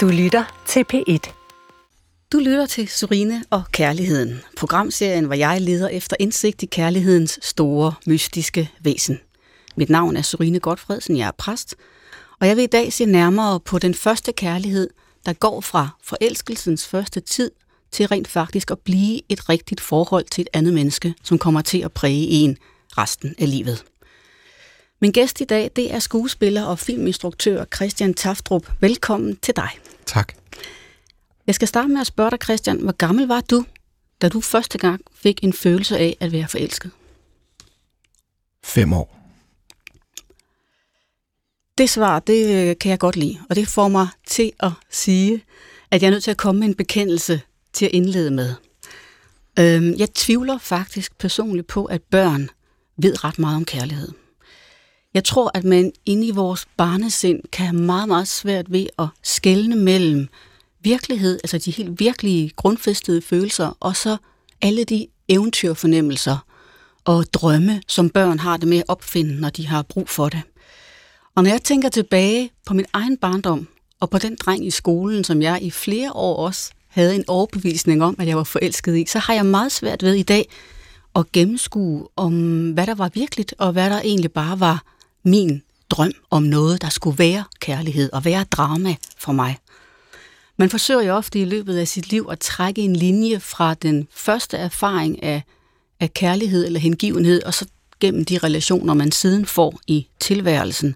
Du lytter til P1. Du lytter til Surine og Kærligheden, programserien, hvor jeg leder efter indsigt i kærlighedens store, mystiske væsen. Mit navn er Surine Godfredsen, jeg er præst, og jeg vil i dag se nærmere på den første kærlighed, der går fra forelskelsens første tid til rent faktisk at blive et rigtigt forhold til et andet menneske, som kommer til at præge en resten af livet. Min gæst i dag, det er skuespiller og filminstruktør Christian Taftrup. Velkommen til dig. Tak. Jeg skal starte med at spørge dig, Christian, hvor gammel var du, da du første gang fik en følelse af at være forelsket? Fem år. Det svar, det øh, kan jeg godt lide, og det får mig til at sige, at jeg er nødt til at komme med en bekendelse til at indlede med. Øhm, jeg tvivler faktisk personligt på, at børn ved ret meget om kærlighed. Jeg tror, at man inde i vores barnesind kan have meget, meget svært ved at skelne mellem virkelighed, altså de helt virkelige grundfæstede følelser, og så alle de eventyrfornemmelser og drømme, som børn har det med at opfinde, når de har brug for det. Og når jeg tænker tilbage på min egen barndom, og på den dreng i skolen, som jeg i flere år også havde en overbevisning om, at jeg var forelsket i, så har jeg meget svært ved i dag at gennemskue om, hvad der var virkeligt, og hvad der egentlig bare var min drøm om noget, der skulle være kærlighed og være drama for mig. Man forsøger jo ofte i løbet af sit liv at trække en linje fra den første erfaring af, af kærlighed eller hengivenhed, og så gennem de relationer, man siden får i tilværelsen.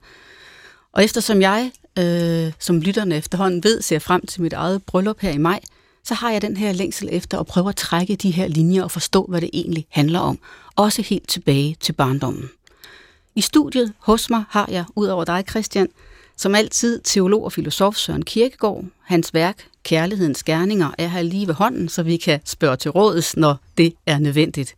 Og eftersom jeg, øh, som lytterne efterhånden ved, ser frem til mit eget bryllup her i maj, så har jeg den her længsel efter at prøve at trække de her linjer og forstå, hvad det egentlig handler om. Også helt tilbage til barndommen. I studiet hos mig har jeg, ud over dig Christian, som altid teolog og filosof Søren Kierkegaard. Hans værk, Kærlighedens Gerninger, er her lige ved hånden, så vi kan spørge til rådes, når det er nødvendigt.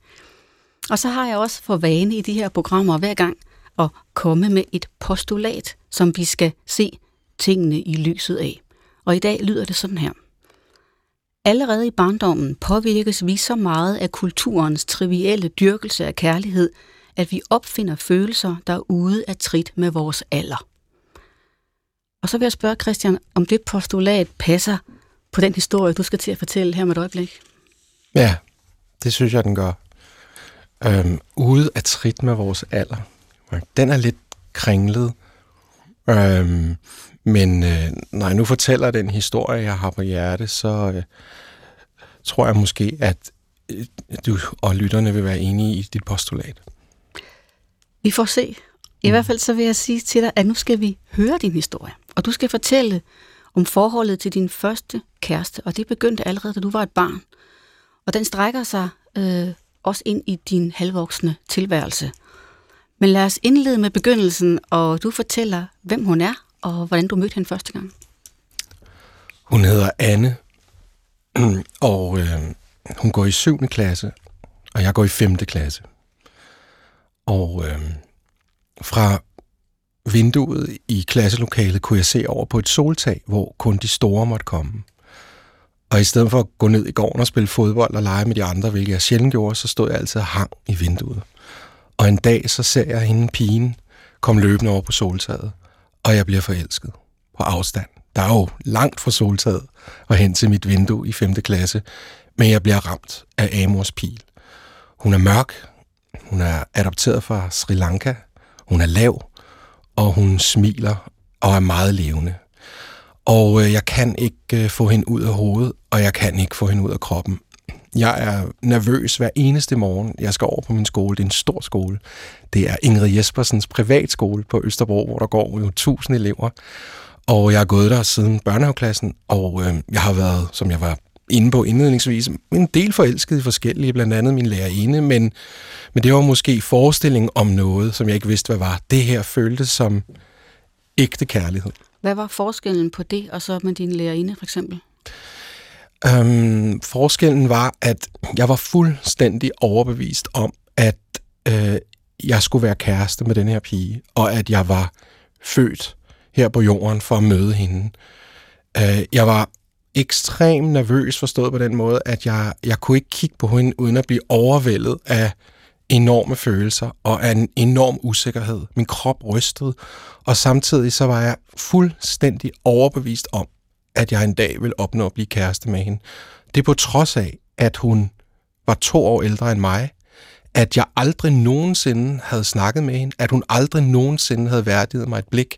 Og så har jeg også for vane i de her programmer hver gang at komme med et postulat, som vi skal se tingene i lyset af. Og i dag lyder det sådan her. Allerede i barndommen påvirkes vi så meget af kulturens trivielle dyrkelse af kærlighed, at vi opfinder følelser, der er ude af trit med vores alder. Og så vil jeg spørge Christian, om det postulat passer på den historie, du skal til at fortælle her med et øjeblik. Ja, det synes jeg, den gør. Øhm, ude af trit med vores alder. Den er lidt kringlet. Øhm, men øh, når jeg nu fortæller den historie, jeg har på hjerte, så øh, tror jeg måske, at øh, du og lytterne vil være enige i dit postulat. Vi får se. I mm. hvert fald så vil jeg sige til dig, at nu skal vi høre din historie. Og du skal fortælle om forholdet til din første kæreste. Og det begyndte allerede, da du var et barn. Og den strækker sig øh, også ind i din halvvoksne tilværelse. Men lad os indlede med begyndelsen, og du fortæller, hvem hun er, og hvordan du mødte hende første gang. Hun hedder Anne, og øh, hun går i 7. klasse, og jeg går i 5. klasse. Og øh, fra vinduet i klasselokalet kunne jeg se over på et soltag, hvor kun de store måtte komme. Og i stedet for at gå ned i gården og spille fodbold og lege med de andre, hvilket jeg sjældent gjorde, så stod jeg altid og hang i vinduet. Og en dag så ser jeg hende pigen komme løbende over på soltaget, og jeg bliver forelsket på afstand. Der er jo langt fra soltaget og hen til mit vindue i 5. klasse, men jeg bliver ramt af Amors pil. Hun er mørk, hun er adopteret fra Sri Lanka. Hun er lav, og hun smiler og er meget levende. Og øh, jeg kan ikke øh, få hende ud af hovedet, og jeg kan ikke få hende ud af kroppen. Jeg er nervøs hver eneste morgen. Jeg skal over på min skole. Det er en stor skole. Det er Ingrid Jespersens privatskole på Østerbro, hvor der går jo tusind elever. Og jeg har gået der siden børnehaveklassen, og øh, jeg har været, som jeg var inde på indledningsvis, en del forelsket i forskellige, blandt andet min lærerinde, men, men det var måske forestilling om noget, som jeg ikke vidste, hvad var. Det her føltes som ægte kærlighed. Hvad var forskellen på det, og så med din lærerinde for eksempel? Øhm, forskellen var, at jeg var fuldstændig overbevist om, at øh, jeg skulle være kæreste med den her pige, og at jeg var født her på jorden for at møde hende. Øh, jeg var ekstremt nervøs forstået på den måde, at jeg, jeg kunne ikke kigge på hende uden at blive overvældet af enorme følelser og af en enorm usikkerhed. Min krop rystede, og samtidig så var jeg fuldstændig overbevist om, at jeg en dag ville opnå at blive kæreste med hende. Det er på trods af, at hun var to år ældre end mig, at jeg aldrig nogensinde havde snakket med hende, at hun aldrig nogensinde havde værdiget mig et blik.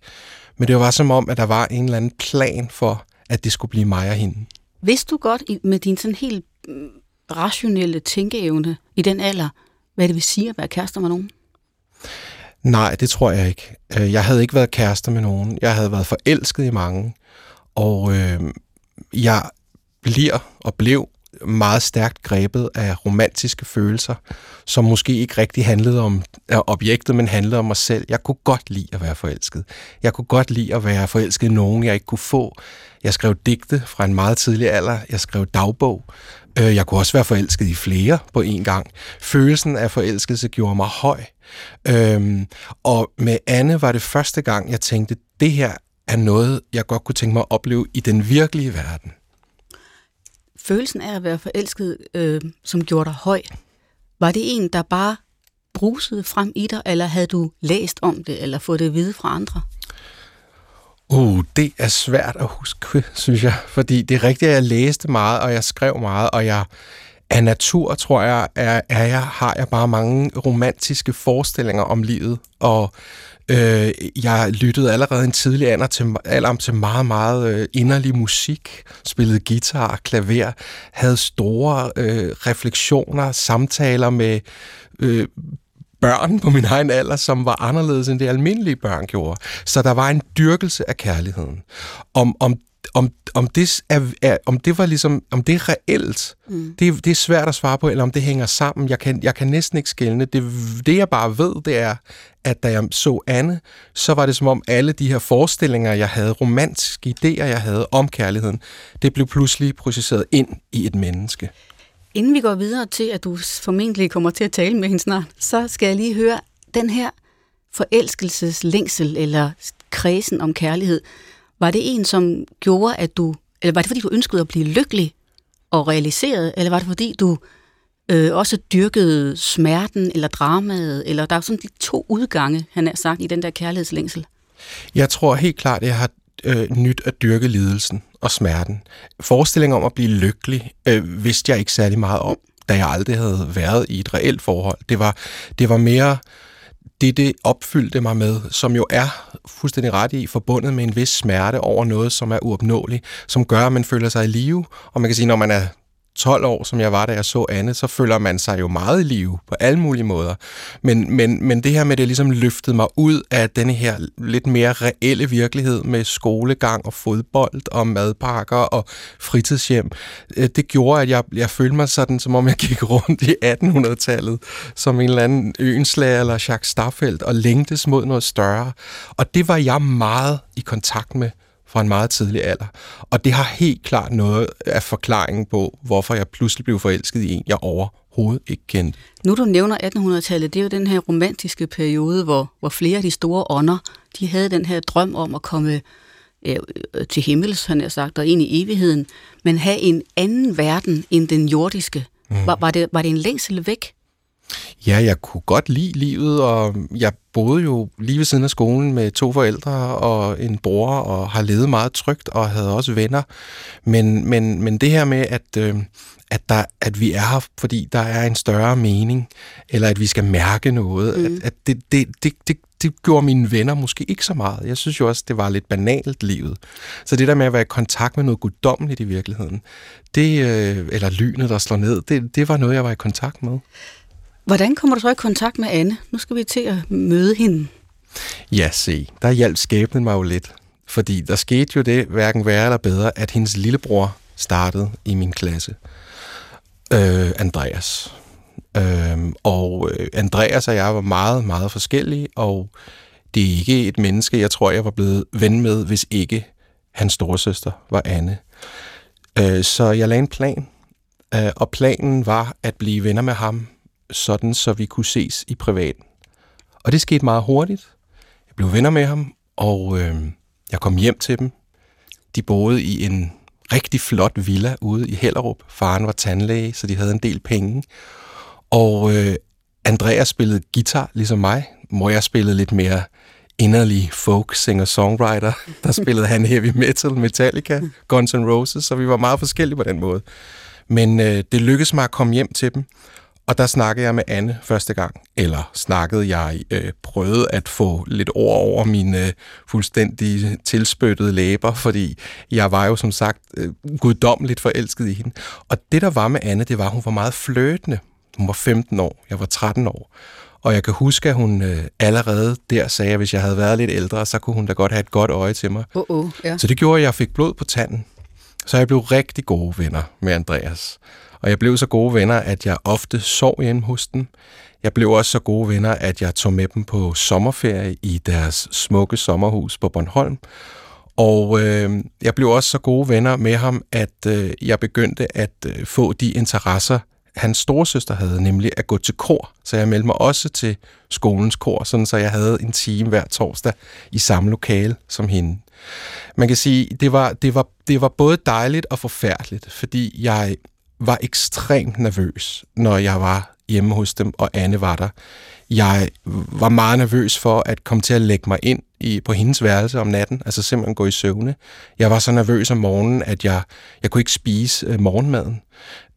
Men det var som om, at der var en eller anden plan for, at det skulle blive mig og hende. Vidste du godt med din sådan helt mm, rationelle tænkeevne i den alder, hvad det vil sige at være kærester med nogen? Nej, det tror jeg ikke. Øh, jeg havde ikke været kærester med nogen. Jeg havde været forelsket i mange. Og øh, jeg bliver og blev meget stærkt grebet af romantiske følelser, som måske ikke rigtig handlede om objektet, men handlede om mig selv. Jeg kunne godt lide at være forelsket. Jeg kunne godt lide at være forelsket i nogen, jeg ikke kunne få. Jeg skrev digte fra en meget tidlig alder. Jeg skrev dagbog. Øh, jeg kunne også være forelsket i flere på en gang. Følelsen af forelskelse gjorde mig høj. Øhm, og med Anne var det første gang, jeg tænkte, det her er noget, jeg godt kunne tænke mig at opleve i den virkelige verden. Følelsen af at være forelsket, øh, som gjorde dig høj, var det en, der bare brusede frem i dig, eller havde du læst om det, eller fået det at vide fra andre? Uh, det er svært at huske, synes jeg. Fordi det er rigtigt, at jeg læste meget, og jeg skrev meget, og jeg af natur, tror jeg, er, er jeg, har jeg bare mange romantiske forestillinger om livet. Og øh, jeg lyttede allerede en tidlig alder til, alder til meget, meget øh, inderlig musik. Spillede guitar, klaver, havde store øh, refleksioner, samtaler med øh, børn på min egen alder, som var anderledes end det almindelige børn gjorde. Så der var en dyrkelse af kærligheden. Om, om om, om, det er, er, om det var ligesom, om det er reelt, mm. det, det er svært at svare på, eller om det hænger sammen. Jeg kan, jeg kan næsten ikke skælne. Det, det jeg bare ved, det er, at da jeg så Anne, så var det som om alle de her forestillinger, jeg havde, romantiske idéer, jeg havde om kærligheden, det blev pludselig processeret ind i et menneske. Inden vi går videre til, at du formentlig kommer til at tale med hende snart, så skal jeg lige høre den her forelskelseslængsel eller kredsen om kærlighed. Var det en, som gjorde, at du, eller var det fordi du ønskede at blive lykkelig og realiseret, eller var det fordi du øh, også dyrkede smerten eller dramaet, eller der er sådan de to udgange, han har sagt, i den der kærlighedslængsel? Jeg tror helt klart, at jeg har øh, nyt at dyrke lidelsen og smerten. Forestillingen om at blive lykkelig øh, vidste jeg ikke særlig meget om, da jeg aldrig havde været i et reelt forhold. Det var, det var mere det, det opfyldte mig med, som jo er fuldstændig ret i, forbundet med en vis smerte over noget, som er uopnåeligt, som gør, at man føler sig i live. Og man kan sige, når man er 12 år, som jeg var, da jeg så Anne, så føler man sig jo meget i live på alle mulige måder. Men, men, men det her med, det ligesom løftede mig ud af denne her lidt mere reelle virkelighed med skolegang og fodbold og madpakker og fritidshjem, øh, det gjorde, at jeg, jeg følte mig sådan, som om jeg gik rundt i 1800-tallet, som en eller anden øenslag eller Jacques Starfeldt og længtes mod noget større. Og det var jeg meget i kontakt med fra en meget tidlig alder. Og det har helt klart noget af forklaringen på, hvorfor jeg pludselig blev forelsket i en, jeg overhovedet ikke kendte. Nu du nævner 1800-tallet, det er jo den her romantiske periode, hvor, hvor flere af de store ånder, de havde den her drøm om at komme øh, til himmels, han har sagt, og ind i evigheden, men have en anden verden end den jordiske. Mm. Var, var, det, var det en længsel væk? Ja, jeg kunne godt lide livet, og jeg boede jo lige ved siden af skolen med to forældre og en bror, og har levet meget trygt, og havde også venner. Men, men, men det her med, at, øh, at, der, at vi er her, fordi der er en større mening, eller at vi skal mærke noget, mm. at, at det, det, det, det, det gjorde mine venner måske ikke så meget. Jeg synes jo også, det var lidt banalt livet. Så det der med at være i kontakt med noget guddommeligt i virkeligheden, det, øh, eller lynet, der slår ned, det, det var noget, jeg var i kontakt med. Hvordan kommer du så i kontakt med Anne? Nu skal vi til at møde hende. Ja, se, der hjalp skæbnen mig jo lidt. Fordi der skete jo det, hverken værre eller bedre, at hendes lillebror startede i min klasse. Øh, Andreas. Øhm, øh, og Andreas og jeg var meget, meget forskellige, og det er ikke et menneske, jeg tror, jeg var blevet ven med, hvis ikke hans storesøster var Anne. Øh, så jeg lagde en plan, øh, og planen var at blive venner med ham sådan så vi kunne ses i privaten. Og det skete meget hurtigt. Jeg blev venner med ham, og øh, jeg kom hjem til dem. De boede i en rigtig flot villa ude i Hellerup. Faren var tandlæge, så de havde en del penge. Og øh, Andreas spillede guitar, ligesom mig. Mor jeg spillede lidt mere inderlig folk singer-songwriter. Der spillede han heavy metal, Metallica, Guns N' Roses, så vi var meget forskellige på den måde. Men øh, det lykkedes mig at komme hjem til dem, og der snakkede jeg med Anne første gang, eller snakkede jeg, øh, prøvede at få lidt ord over mine øh, fuldstændig tilspyttede læber, fordi jeg var jo som sagt øh, guddommeligt forelsket i hende. Og det der var med Anne, det var, at hun var meget fløtende. Hun var 15 år, jeg var 13 år. Og jeg kan huske, at hun øh, allerede der sagde, at hvis jeg havde været lidt ældre, så kunne hun da godt have et godt øje til mig. Uh -uh, ja. Så det gjorde, at jeg fik blod på tanden. Så jeg blev rigtig gode venner med Andreas. Og jeg blev så gode venner, at jeg ofte sov hjemme hos dem. Jeg blev også så gode venner, at jeg tog med dem på sommerferie i deres smukke sommerhus på Bornholm. Og øh, jeg blev også så gode venner med ham, at øh, jeg begyndte at øh, få de interesser, hans storesøster havde, nemlig at gå til kor. Så jeg meldte mig også til skolens kor, sådan så jeg havde en time hver torsdag i samme lokale som hende. Man kan sige, det var, det var, det var både dejligt og forfærdeligt, fordi jeg var ekstremt nervøs, når jeg var hjemme hos dem, og Anne var der. Jeg var meget nervøs for at komme til at lægge mig ind i, på hendes værelse om natten, altså simpelthen gå i søvne. Jeg var så nervøs om morgenen, at jeg, jeg kunne ikke spise øh, morgenmaden.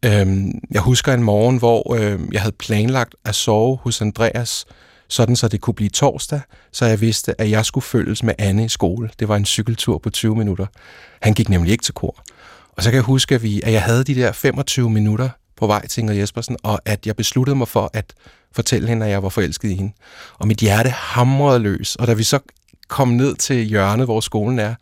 Øhm, jeg husker en morgen, hvor øh, jeg havde planlagt at sove hos Andreas, sådan så det kunne blive torsdag, så jeg vidste, at jeg skulle følges med Anne i skole. Det var en cykeltur på 20 minutter. Han gik nemlig ikke til kor. Og så kan jeg huske, at, vi, at jeg havde de der 25 minutter på vej til Ingrid Jespersen, og at jeg besluttede mig for at fortælle hende, at jeg var forelsket i hende. Og mit hjerte hamrede løs, og da vi så kom ned til hjørnet, hvor skolen er,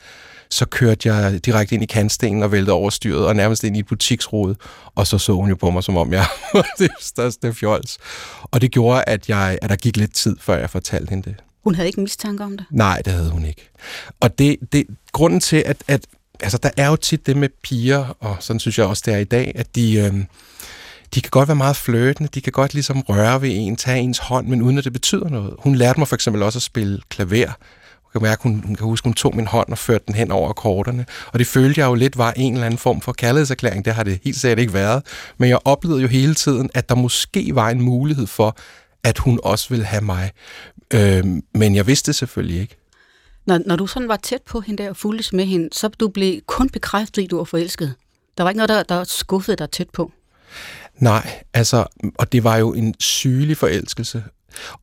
så kørte jeg direkte ind i kantstenen og væltede over styret, og nærmest ind i et butiksrode, og så så hun jo på mig, som om jeg var det største fjols. Og det gjorde, at, jeg, at der gik lidt tid, før jeg fortalte hende det. Hun havde ikke mistanke om det? Nej, det havde hun ikke. Og det, det grunden til, at, at altså, der er jo tit det med piger, og sådan synes jeg også, det er i dag, at de, øh, de kan godt være meget fløtende, de kan godt ligesom røre ved en, tage ens hånd, men uden at det betyder noget. Hun lærte mig for eksempel også at spille klaver. Jeg kan mærke, hun, hun kan huske, hun tog min hånd og førte den hen over akkorderne. Og det følte jeg jo lidt var en eller anden form for kærlighedserklæring. Det har det helt sikkert ikke været. Men jeg oplevede jo hele tiden, at der måske var en mulighed for, at hun også ville have mig. Øh, men jeg vidste det selvfølgelig ikke. Når, når du sådan var tæt på hende der og fulgtes med hende, så du blev kun bekræftet, at du var forelsket. Der var ikke noget, der, der skuffede dig tæt på. Nej, altså, og det var jo en sygelig forelskelse.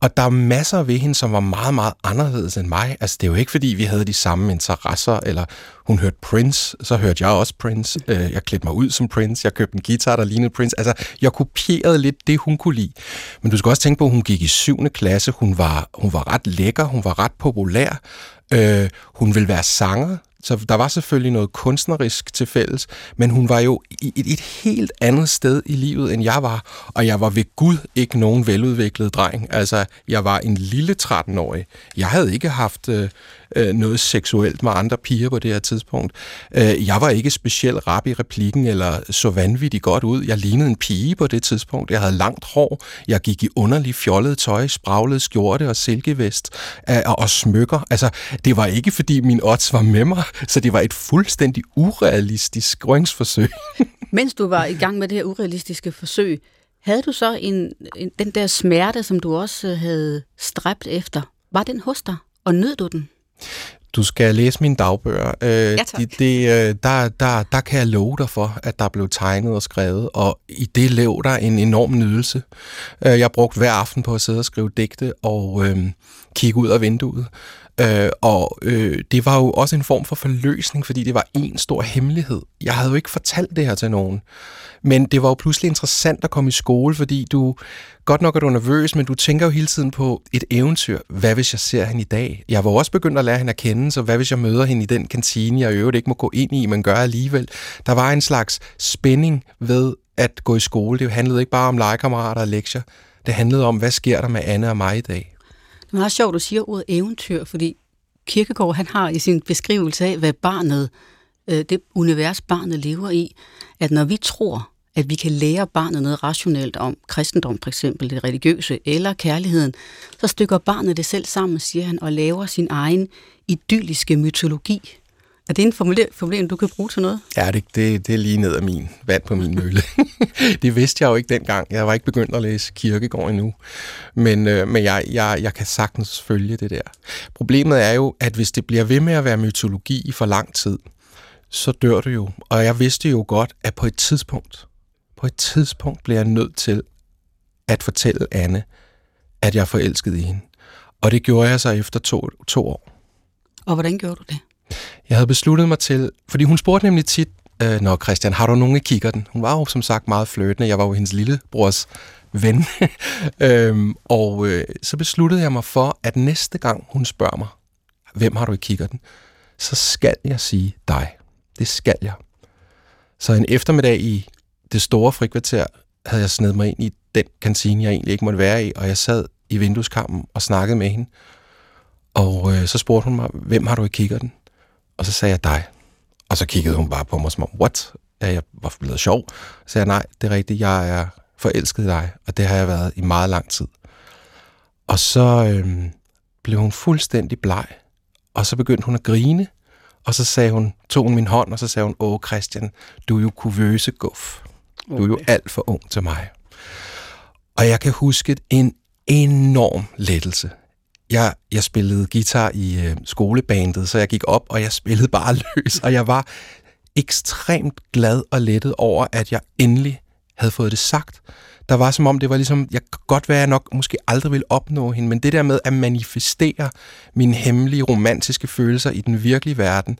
Og der er masser ved hende, som var meget, meget anderledes end mig. Altså, det er jo ikke, fordi vi havde de samme interesser, eller hun hørte Prince, så hørte jeg også Prince. Øh, jeg klædte mig ud som Prince, jeg købte en guitar, der lignede Prince. Altså, jeg kopierede lidt det, hun kunne lide. Men du skal også tænke på, at hun gik i syvende klasse, hun var, hun var ret lækker, hun var ret populær, Øh, hun vil være sanger, så der var selvfølgelig noget kunstnerisk til fælles, men hun var jo i et, et helt andet sted i livet, end jeg var. Og jeg var ved Gud ikke nogen veludviklet dreng. Altså, jeg var en lille 13-årig. Jeg havde ikke haft øh, øh, noget seksuelt med andre piger på det her tidspunkt. Øh, jeg var ikke specielt rap i replikken, eller så vanvittigt godt ud. Jeg lignede en pige på det tidspunkt. Jeg havde langt hår. Jeg gik i underlig fjollet tøj, spraglet skjorte og silkevest øh, og smykker. Altså, det var ikke, fordi min odds var med mig, så det var et fuldstændig urealistisk røngsforsøg. Mens du var i gang med det her urealistiske forsøg, havde du så en, en, den der smerte, som du også øh, havde stræbt efter, var den hos dig, og nød du den? Du skal læse mine dagbøger. Øh, ja, det, det, øh, der, der, der kan jeg love dig for, at der blev tegnet og skrevet, og i det lev der en enorm nydelse. Øh, jeg brugte hver aften på at sidde og skrive digte og øh, kigge ud af vinduet. Øh, og øh, det var jo også en form for forløsning, fordi det var en stor hemmelighed. Jeg havde jo ikke fortalt det her til nogen. Men det var jo pludselig interessant at komme i skole, fordi du, godt nok er du nervøs, men du tænker jo hele tiden på et eventyr. Hvad hvis jeg ser hende i dag? Jeg var også begyndt at lære hende at kende, så hvad hvis jeg møder hende i den kantine, jeg i øvrigt ikke må gå ind i, men gør alligevel? Der var en slags spænding ved at gå i skole. Det handlede ikke bare om legekammerater og lektier. Det handlede om, hvad sker der med Anne og mig i dag? Det er meget sjovt, at du siger ordet eventyr, fordi Kirkegaard han har i sin beskrivelse af, hvad barnet, øh, det univers barnet lever i, at når vi tror, at vi kan lære barnet noget rationelt om kristendom, for eksempel det religiøse, eller kærligheden, så stykker barnet det selv sammen, siger han, og laver sin egen idylliske mytologi. Er det en formulering, du kan bruge til noget? Ja, det, det, det er lige ned af min vand på min mølle. det vidste jeg jo ikke dengang. Jeg var ikke begyndt at læse kirkegård endnu. Men, øh, men jeg, jeg, jeg kan sagtens følge det der. Problemet er jo, at hvis det bliver ved med at være mytologi i for lang tid, så dør du jo. Og jeg vidste jo godt, at på et tidspunkt, på et tidspunkt bliver jeg nødt til at fortælle Anne, at jeg er forelsket i hende. Og det gjorde jeg så efter to, to år. Og hvordan gjorde du det? Jeg havde besluttet mig til, fordi hun spurgte nemlig tit, øh, Nå Christian, har du nogen i kikkerten? Hun var jo som sagt meget flirtende, jeg var jo hendes lillebrors ven. øhm, og øh, så besluttede jeg mig for, at næste gang hun spørger mig, hvem har du i kikkerten, så skal jeg sige dig. Det skal jeg. Så en eftermiddag i det store frikvarter havde jeg snedet mig ind i den kantine, jeg egentlig ikke måtte være i, og jeg sad i vindueskampen og snakkede med hende. Og øh, så spurgte hun mig, hvem har du i kikkerten? Og så sagde jeg dig. Og så kiggede hun bare på mig som om, what? Ja, jeg var blevet sjov. Så sagde jeg, nej, det er rigtigt, jeg er forelsket i dig, og det har jeg været i meget lang tid. Og så øh, blev hun fuldstændig bleg, og så begyndte hun at grine, og så sagde hun, tog hun min hånd, og så sagde hun, åh Christian, du er jo kuvøse guf. Du er jo alt for ung til mig. Og jeg kan huske en enorm lettelse. Jeg, jeg spillede guitar i øh, skolebandet, så jeg gik op, og jeg spillede bare løs, og jeg var ekstremt glad og lettet over, at jeg endelig havde fået det sagt. Der var som om, det var ligesom, jeg kan godt være, at jeg nok måske aldrig ville opnå hende, men det der med at manifestere mine hemmelige romantiske følelser i den virkelige verden,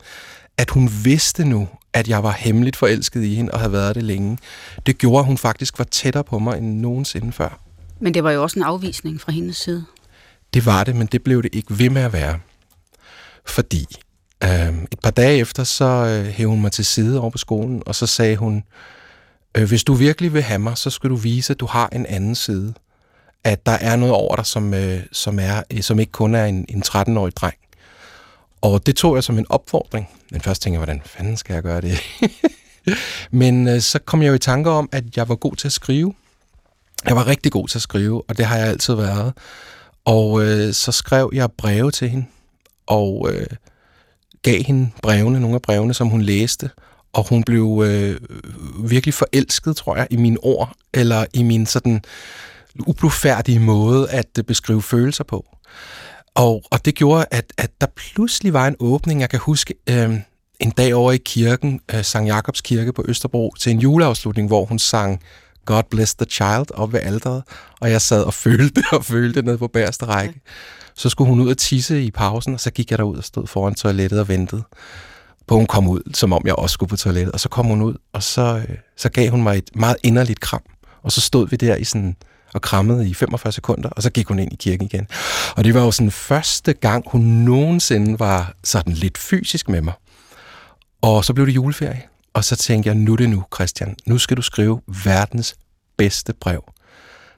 at hun vidste nu, at jeg var hemmeligt forelsket i hende og havde været det længe, det gjorde, at hun faktisk var tættere på mig end nogensinde før. Men det var jo også en afvisning fra hendes side. Det var det, men det blev det ikke ved med at være. Fordi øh, et par dage efter, så øh, hævde hun mig til side over på skolen, og så sagde hun, øh, hvis du virkelig vil have mig, så skal du vise, at du har en anden side. At der er noget over dig, som, øh, som, er, øh, som ikke kun er en, en 13-årig dreng. Og det tog jeg som en opfordring. Men først tænkte jeg, hvordan fanden skal jeg gøre det? Men øh, så kom jeg jo i tanke om, at jeg var god til at skrive. Jeg var rigtig god til at skrive, og det har jeg altid været. Og øh, så skrev jeg breve til hende, og øh, gav hende brevene, nogle af brevene, som hun læste. Og hun blev øh, virkelig forelsket, tror jeg, i mine ord, eller i min sådan ublufærdige måde at øh, beskrive følelser på. Og, og det gjorde, at, at der pludselig var en åbning. Jeg kan huske øh, en dag over i kirken, øh, Sankt Jakobs Kirke på Østerbro, til en juleafslutning, hvor hun sang God Bless the Child op ved alderet, og jeg sad og følte og følte ned på bagerste række. Så skulle hun ud og tisse i pausen, og så gik jeg derud og stod foran toilettet og ventede på, hun kom ud, som om jeg også skulle på toilettet. Og så kom hun ud, og så, øh, så gav hun mig et meget inderligt kram. Og så stod vi der i sådan og krammede i 45 sekunder, og så gik hun ind i kirken igen. Og det var jo sådan første gang, hun nogensinde var sådan lidt fysisk med mig. Og så blev det juleferie, og så tænkte jeg, nu er det nu, Christian. Nu skal du skrive verdens bedste brev.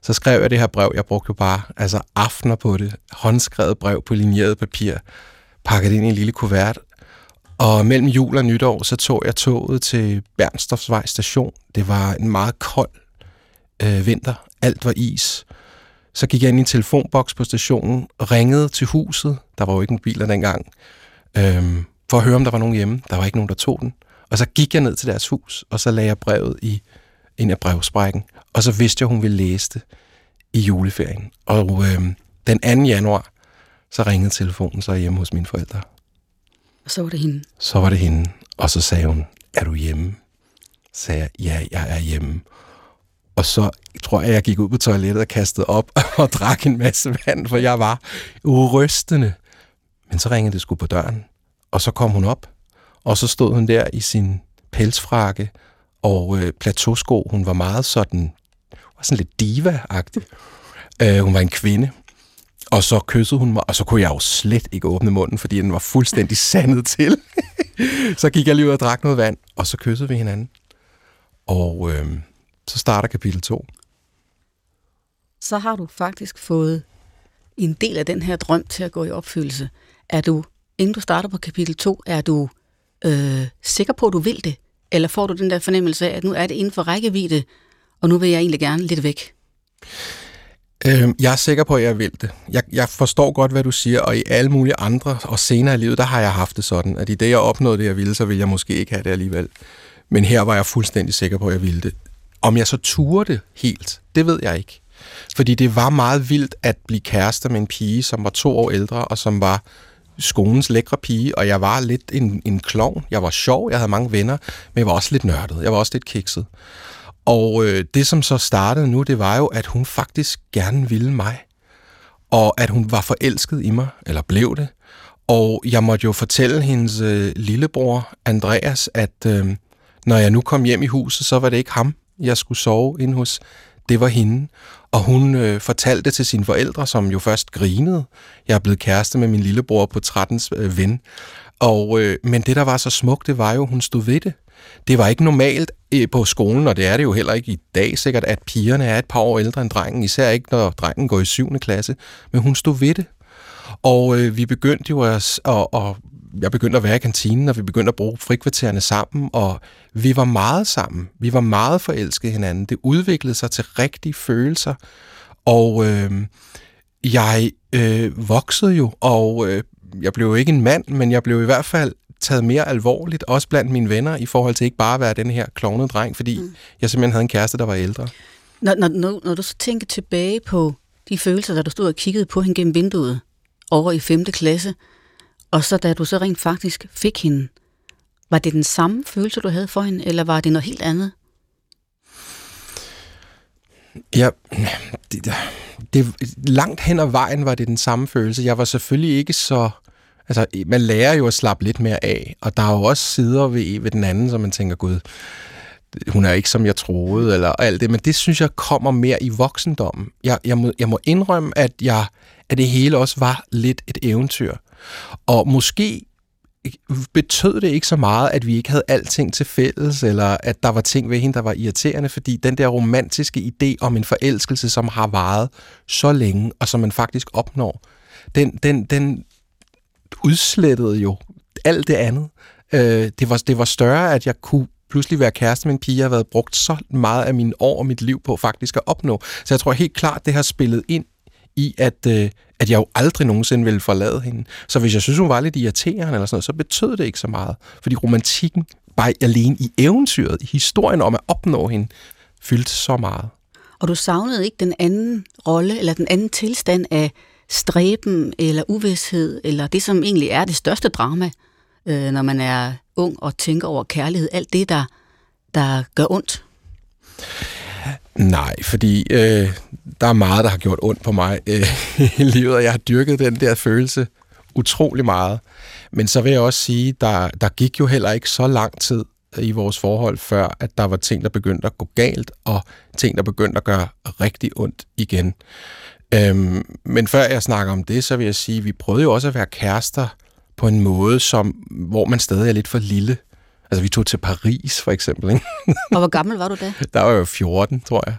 Så skrev jeg det her brev, jeg brugte jo bare altså aftener på det, håndskrevet brev på linjeret papir, pakket ind i en lille kuvert, og mellem jul og nytår, så tog jeg toget til Bernstofsvej station. Det var en meget kold øh, vinter. Alt var is. Så gik jeg ind i en telefonboks på stationen, ringede til huset. Der var jo ikke mobiler dengang. Øh, for at høre, om der var nogen hjemme. Der var ikke nogen, der tog den. Og så gik jeg ned til deres hus, og så lagde jeg brevet i en af brevsprækken. Og så vidste jeg, hun ville læse det i juleferien. Og øh, den 2. januar, så ringede telefonen så hjemme hos mine forældre. Og så var det hende? Så var det hende. Og så sagde hun, er du hjemme? Så sagde jeg, ja, jeg er hjemme. Og så tror jeg, jeg gik ud på toilettet og kastede op og drak en masse vand, for jeg var urystende. Men så ringede det sgu på døren, og så kom hun op, og så stod hun der i sin pelsfrakke og øh, plateausko. Hun var meget sådan, var sådan lidt diva-agtig. Øh, hun var en kvinde. Og så kyssede hun mig, og så kunne jeg jo slet ikke åbne munden, fordi den var fuldstændig sandet til. så gik jeg lige ud og drak noget vand, og så kyssede vi hinanden. Og øh, så starter kapitel 2. Så har du faktisk fået en del af den her drøm til at gå i opfyldelse. Er du, inden du starter på kapitel 2, er du øh, sikker på, at du vil det? Eller får du den der fornemmelse af, at nu er det inden for rækkevidde, og nu vil jeg egentlig gerne lidt væk? Øh, jeg er sikker på, at jeg vil det. Jeg, jeg forstår godt, hvad du siger, og i alle mulige andre og senere i livet, der har jeg haft det sådan, at i det, jeg opnåede det, jeg ville, så ville jeg måske ikke have det alligevel. Men her var jeg fuldstændig sikker på, at jeg ville det. Om jeg så turde det helt, det ved jeg ikke. Fordi det var meget vildt at blive kærester med en pige, som var to år ældre, og som var skolens lækre pige, og jeg var lidt en, en klovn. Jeg var sjov, jeg havde mange venner, men jeg var også lidt nørdet. Jeg var også lidt kikset. Og øh, det, som så startede nu, det var jo, at hun faktisk gerne ville mig. Og at hun var forelsket i mig, eller blev det. Og jeg måtte jo fortælle hendes øh, lillebror, Andreas, at øh, når jeg nu kom hjem i huset, så var det ikke ham, jeg skulle sove ind hos. Det var hende. Og hun øh, fortalte til sine forældre, som jo først grinede. Jeg er blevet kæreste med min lillebror på 13's øh, ven. Og, øh, men det, der var så smukt, det var jo, hun stod ved det. Det var ikke normalt øh, på skolen, og det er det jo heller ikke i dag sikkert, at pigerne er et par år ældre end drengen, især ikke når drengen går i 7. klasse. Men hun stod ved det. Og øh, vi begyndte jo at, at, at jeg begyndte at være i kantinen, og vi begyndte at bruge frikvartererne sammen, og vi var meget sammen. Vi var meget forelskede hinanden. Det udviklede sig til rigtige følelser, og øh, jeg øh, voksede jo, og øh, jeg blev jo ikke en mand, men jeg blev i hvert fald taget mere alvorligt, også blandt mine venner, i forhold til ikke bare at være den her klovnede dreng, fordi mm. jeg simpelthen havde en kæreste, der var ældre. Når, når, når, når du så tænker tilbage på de følelser, der du stod og kiggede på hende gennem vinduet over i 5. klasse, og så da du så rent faktisk fik hende, var det den samme følelse, du havde for hende, eller var det noget helt andet? Ja, det, det, langt hen ad vejen var det den samme følelse. Jeg var selvfølgelig ikke så... Altså, man lærer jo at slappe lidt mere af, og der er jo også sider ved, ved den anden, som man tænker, gud, hun er ikke som jeg troede, eller alt det, men det synes jeg kommer mere i voksendommen. Jeg, jeg, må, jeg må indrømme, at, jeg, at det hele også var lidt et eventyr. Og måske betød det ikke så meget, at vi ikke havde alting til fælles, eller at der var ting ved hende, der var irriterende, fordi den der romantiske idé om en forelskelse, som har varet så længe, og som man faktisk opnår, den, den, den udslettede jo alt det andet. Øh, det, var, det var større, at jeg kunne pludselig være kæreste med en pige, jeg har været brugt så meget af mine år og mit liv på faktisk at opnå. Så jeg tror helt klart, det har spillet ind i, at, øh, at jeg jo aldrig nogensinde ville forlade hende. Så hvis jeg synes, hun var lidt irriterende eller sådan noget, så betød det ikke så meget. Fordi romantikken, bare alene i eventyret, i historien om at opnå hende, fyldte så meget. Og du savnede ikke den anden rolle, eller den anden tilstand af stræben, eller uvidshed, eller det, som egentlig er det største drama, øh, når man er ung og tænker over kærlighed. Alt det, der, der gør ondt. Nej, fordi øh, der er meget, der har gjort ondt på mig øh, i livet, og jeg har dyrket den der følelse utrolig meget. Men så vil jeg også sige, der, der gik jo heller ikke så lang tid øh, i vores forhold, før at der var ting, der begyndte at gå galt, og ting, der begyndte at gøre rigtig ondt igen. Øhm, men før jeg snakker om det, så vil jeg sige, at vi prøvede jo også at være kærester på en måde, som, hvor man stadig er lidt for lille. Altså, vi tog til Paris, for eksempel. Ikke? Og hvor gammel var du da? Der var jo 14, tror jeg.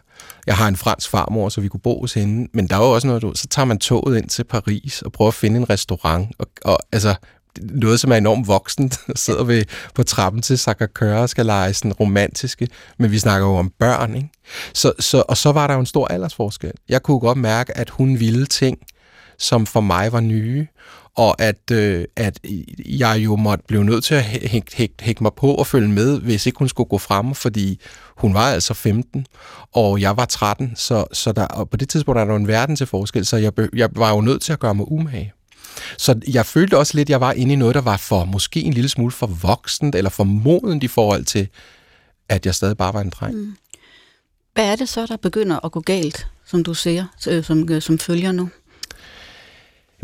Jeg har en fransk farmor, så vi kunne bo hos hende. Men der var også noget, du, så tager man toget ind til Paris og prøver at finde en restaurant. Og, og altså, noget, som er enormt voksen, sidder vi på trappen til Sacré-Cœur og skal lege sådan romantiske, men vi snakker jo om børn, ikke? Så, så, og så var der jo en stor aldersforskel. Jeg kunne godt mærke, at hun ville ting, som for mig var nye, og at, øh, at jeg jo måtte blive nødt til at hække, hække, hække mig på og følge med, hvis ikke hun skulle gå frem, fordi hun var altså 15, og jeg var 13, så, så der, og på det tidspunkt er der en verden til forskel, så jeg, jeg var jo nødt til at gøre mig umage. Så jeg følte også lidt, at jeg var inde i noget, der var for måske en lille smule for voksent, eller for modent i forhold til, at jeg stadig bare var en dreng. Mm. Hvad er det så, der begynder at gå galt, som du ser, øh, som, øh, som følger nu?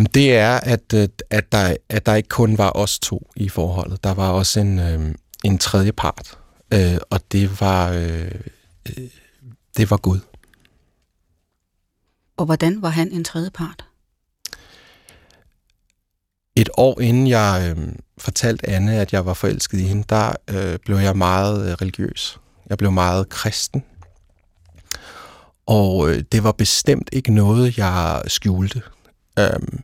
Det er, at, øh, at, der, at der ikke kun var os to i forholdet. Der var også en, øh, en tredje part, øh, og det var, øh, det var Gud. Og hvordan var han en tredje part? Et år inden jeg øh, fortalte Anne, at jeg var forelsket i hende, der øh, blev jeg meget øh, religiøs. Jeg blev meget kristen. Og øh, det var bestemt ikke noget, jeg skjulte. Øhm,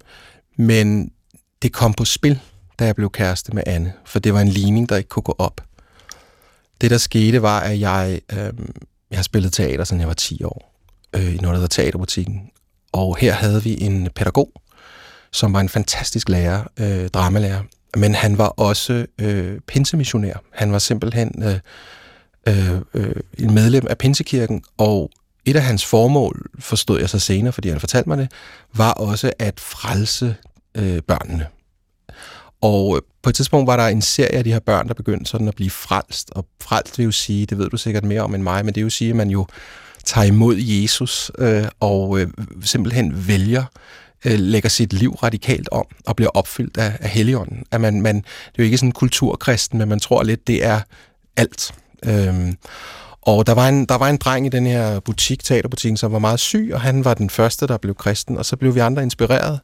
men det kom på spil, da jeg blev kæreste med Anne, for det var en ligning, der ikke kunne gå op. Det, der skete, var, at jeg, øhm, jeg har spillet teater, siden jeg var 10 år, øh, i noget, der hedder Teaterbutikken. og her havde vi en pædagog, som var en fantastisk lærer, øh, dramalærer, men han var også øh, pinsemissionær. Han var simpelthen øh, øh, øh en medlem af Pinsekirken, og et af hans formål, forstod jeg så senere, fordi han fortalte mig det, var også at frelse øh, børnene. Og øh, på et tidspunkt var der en serie af de her børn, der begyndte sådan at blive frelst. Og frelst vil jo sige, det ved du sikkert mere om end mig, men det vil jo sige, at man jo tager imod Jesus øh, og øh, simpelthen vælger øh, lægger sit liv radikalt om og bliver opfyldt af, af Helligånden. At man, man, det er jo ikke sådan kulturkristen, men man tror lidt, det er alt. Øhm, og der var, en, der var en dreng i den her butik, teaterbutikken, som var meget syg, og han var den første, der blev kristen, og så blev vi andre inspireret,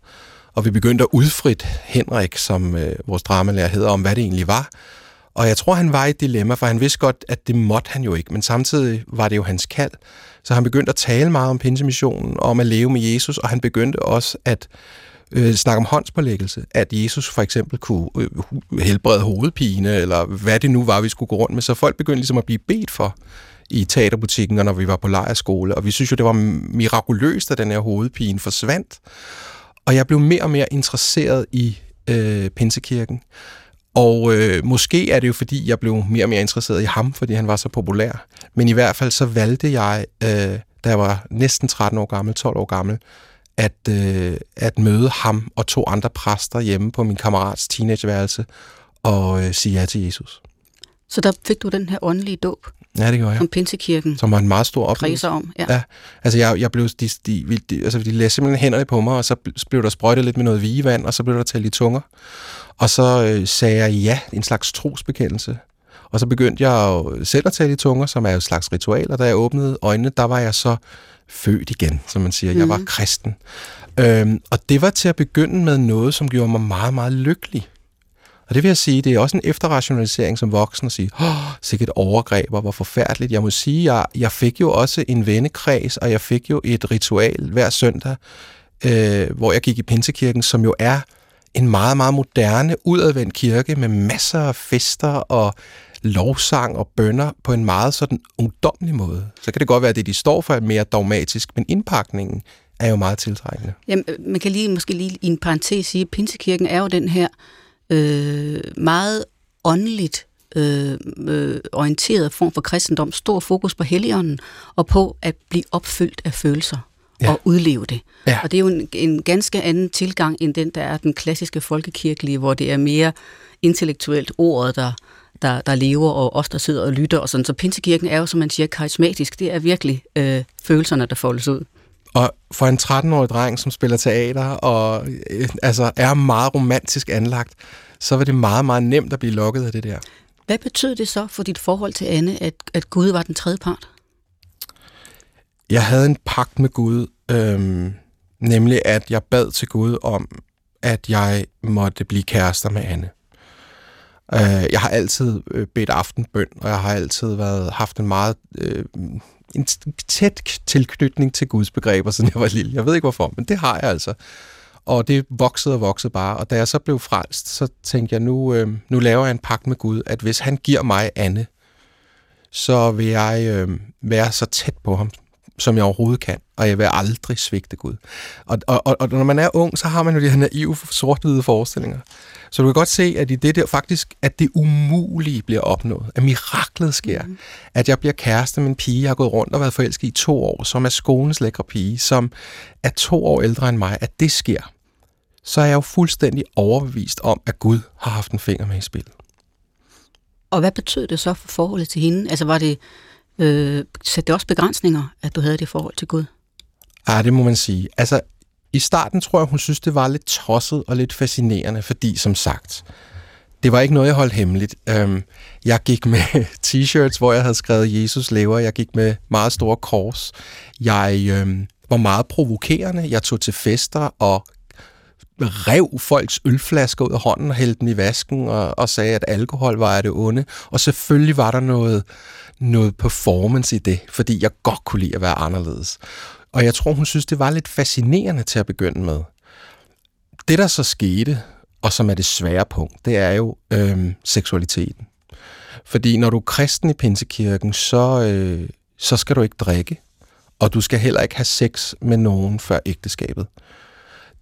og vi begyndte at udfrit Henrik, som øh, vores dramalærer hedder, om hvad det egentlig var. Og jeg tror, han var i et dilemma, for han vidste godt, at det måtte han jo ikke, men samtidig var det jo hans kald. Så han begyndte at tale meget om pinsemissionen, om at leve med Jesus, og han begyndte også at øh, snakke om håndspålæggelse, at Jesus for eksempel kunne øh, helbrede hovedpine, eller hvad det nu var, vi skulle gå rundt med. Så folk begyndte ligesom at blive bedt for i teaterbutikken, og når vi var på lejerskole, og vi synes jo, det var mirakuløst, at den her hovedpine forsvandt. Og jeg blev mere og mere interesseret i øh, Pinsekirken. Og øh, måske er det jo, fordi jeg blev mere og mere interesseret i ham, fordi han var så populær. Men i hvert fald så valgte jeg, øh, da jeg var næsten 13 år gammel, 12 år gammel, at, øh, at møde ham og to andre præster hjemme på min kammerats teenageværelse og øh, sige ja til Jesus. Så der fik du den her åndelige dåb? Ja, det gjorde jeg. Som Pinsekirken Som var en meget stor oplevelse. om, ja. ja. Altså, jeg, jeg blev, de, de, de, altså, de lagde simpelthen hænderne på mig, og så blev der sprøjtet lidt med noget vigevand, og så blev der talt i tunger. Og så øh, sagde jeg ja, en slags trosbekendelse. Og så begyndte jeg jo selv at tale i tunger, som er jo et slags ritual, og da jeg åbnede øjnene, der var jeg så født igen, som man siger. Jeg var mhm. kristen. Øhm, og det var til at begynde med noget, som gjorde mig meget, meget lykkelig. Og det vil jeg sige, det er også en efterrationalisering som voksen at sige, åh, sikkert overgreb, og hvor forfærdeligt. Jeg må sige, jeg, jeg fik jo også en vennekreds, og jeg fik jo et ritual hver søndag, øh, hvor jeg gik i Pinsekirken, som jo er en meget, meget moderne, udadvendt kirke med masser af fester og lovsang og bønder på en meget sådan ungdomlig måde. Så kan det godt være, at det, de står for, er mere dogmatisk, men indpakningen er jo meget tiltrækkende. Jamen, øh, man kan lige måske lige i en parentes sige, at Pinsekirken er jo den her øh, meget åndeligt øh, øh, orienteret form for kristendom, stor fokus på helligånden og på at blive opfyldt af følelser ja. og udleve det. Ja. Og det er jo en, en ganske anden tilgang end den, der er den klassiske folkekirkelige, hvor det er mere intellektuelt ordet, der, der, der lever, og os, der sidder og lytter. Og sådan. Så Pinsekirken er jo, som man siger, karismatisk. Det er virkelig øh, følelserne, der foldes ud. Og for en 13-årig dreng, som spiller teater og øh, altså er meget romantisk anlagt, så var det meget, meget nemt at blive lokket af det der. Hvad betød det så for dit forhold til Anne, at, at Gud var den tredje part? Jeg havde en pagt med Gud, øhm, nemlig at jeg bad til Gud om, at jeg måtte blive kærester med Anne. Øh, jeg har altid øh, bedt aftenbøn, og jeg har altid været haft en meget øh, en tæt tilknytning til Guds begreber, siden jeg var lille. Jeg ved ikke hvorfor, men det har jeg altså. Og det voksede og voksede bare. Og da jeg så blev frelst, så tænkte jeg, nu, øh, nu laver jeg en pagt med Gud, at hvis han giver mig Anne, så vil jeg øh, være så tæt på ham, som jeg overhovedet kan, og jeg vil aldrig svigte Gud. Og, og, og, og når man er ung, så har man jo de her naive, sort-hvide forestillinger. Så du kan godt se, at i det der faktisk, at det umulige bliver opnået, at miraklet sker, mm. at jeg bliver kæreste med en pige, jeg har gået rundt og været forelsket i to år, som er skolens lækre pige, som er to år ældre end mig, at det sker, så er jeg jo fuldstændig overbevist om, at Gud har haft en finger med i spillet. Og hvad betød det så for forholdet til hende? Altså var det, øh, satte det også begrænsninger, at du havde det forhold til Gud? Ja, det må man sige. Altså, i starten tror jeg, hun synes, det var lidt tosset og lidt fascinerende, fordi som sagt, det var ikke noget, jeg holdt hemmeligt. Øhm, jeg gik med t-shirts, hvor jeg havde skrevet Jesus lever. Jeg gik med meget store kors. Jeg øhm, var meget provokerende. Jeg tog til fester og rev folks ølflasker ud af hånden og hældte dem i vasken og, og sagde, at alkohol var det onde. Og selvfølgelig var der noget, noget performance i det, fordi jeg godt kunne lide at være anderledes. Og jeg tror, hun synes, det var lidt fascinerende til at begynde med. Det, der så skete, og som er det svære punkt, det er jo øhm, seksualiteten. Fordi når du er kristen i Pinsekirken, så, øh, så skal du ikke drikke, og du skal heller ikke have sex med nogen før ægteskabet.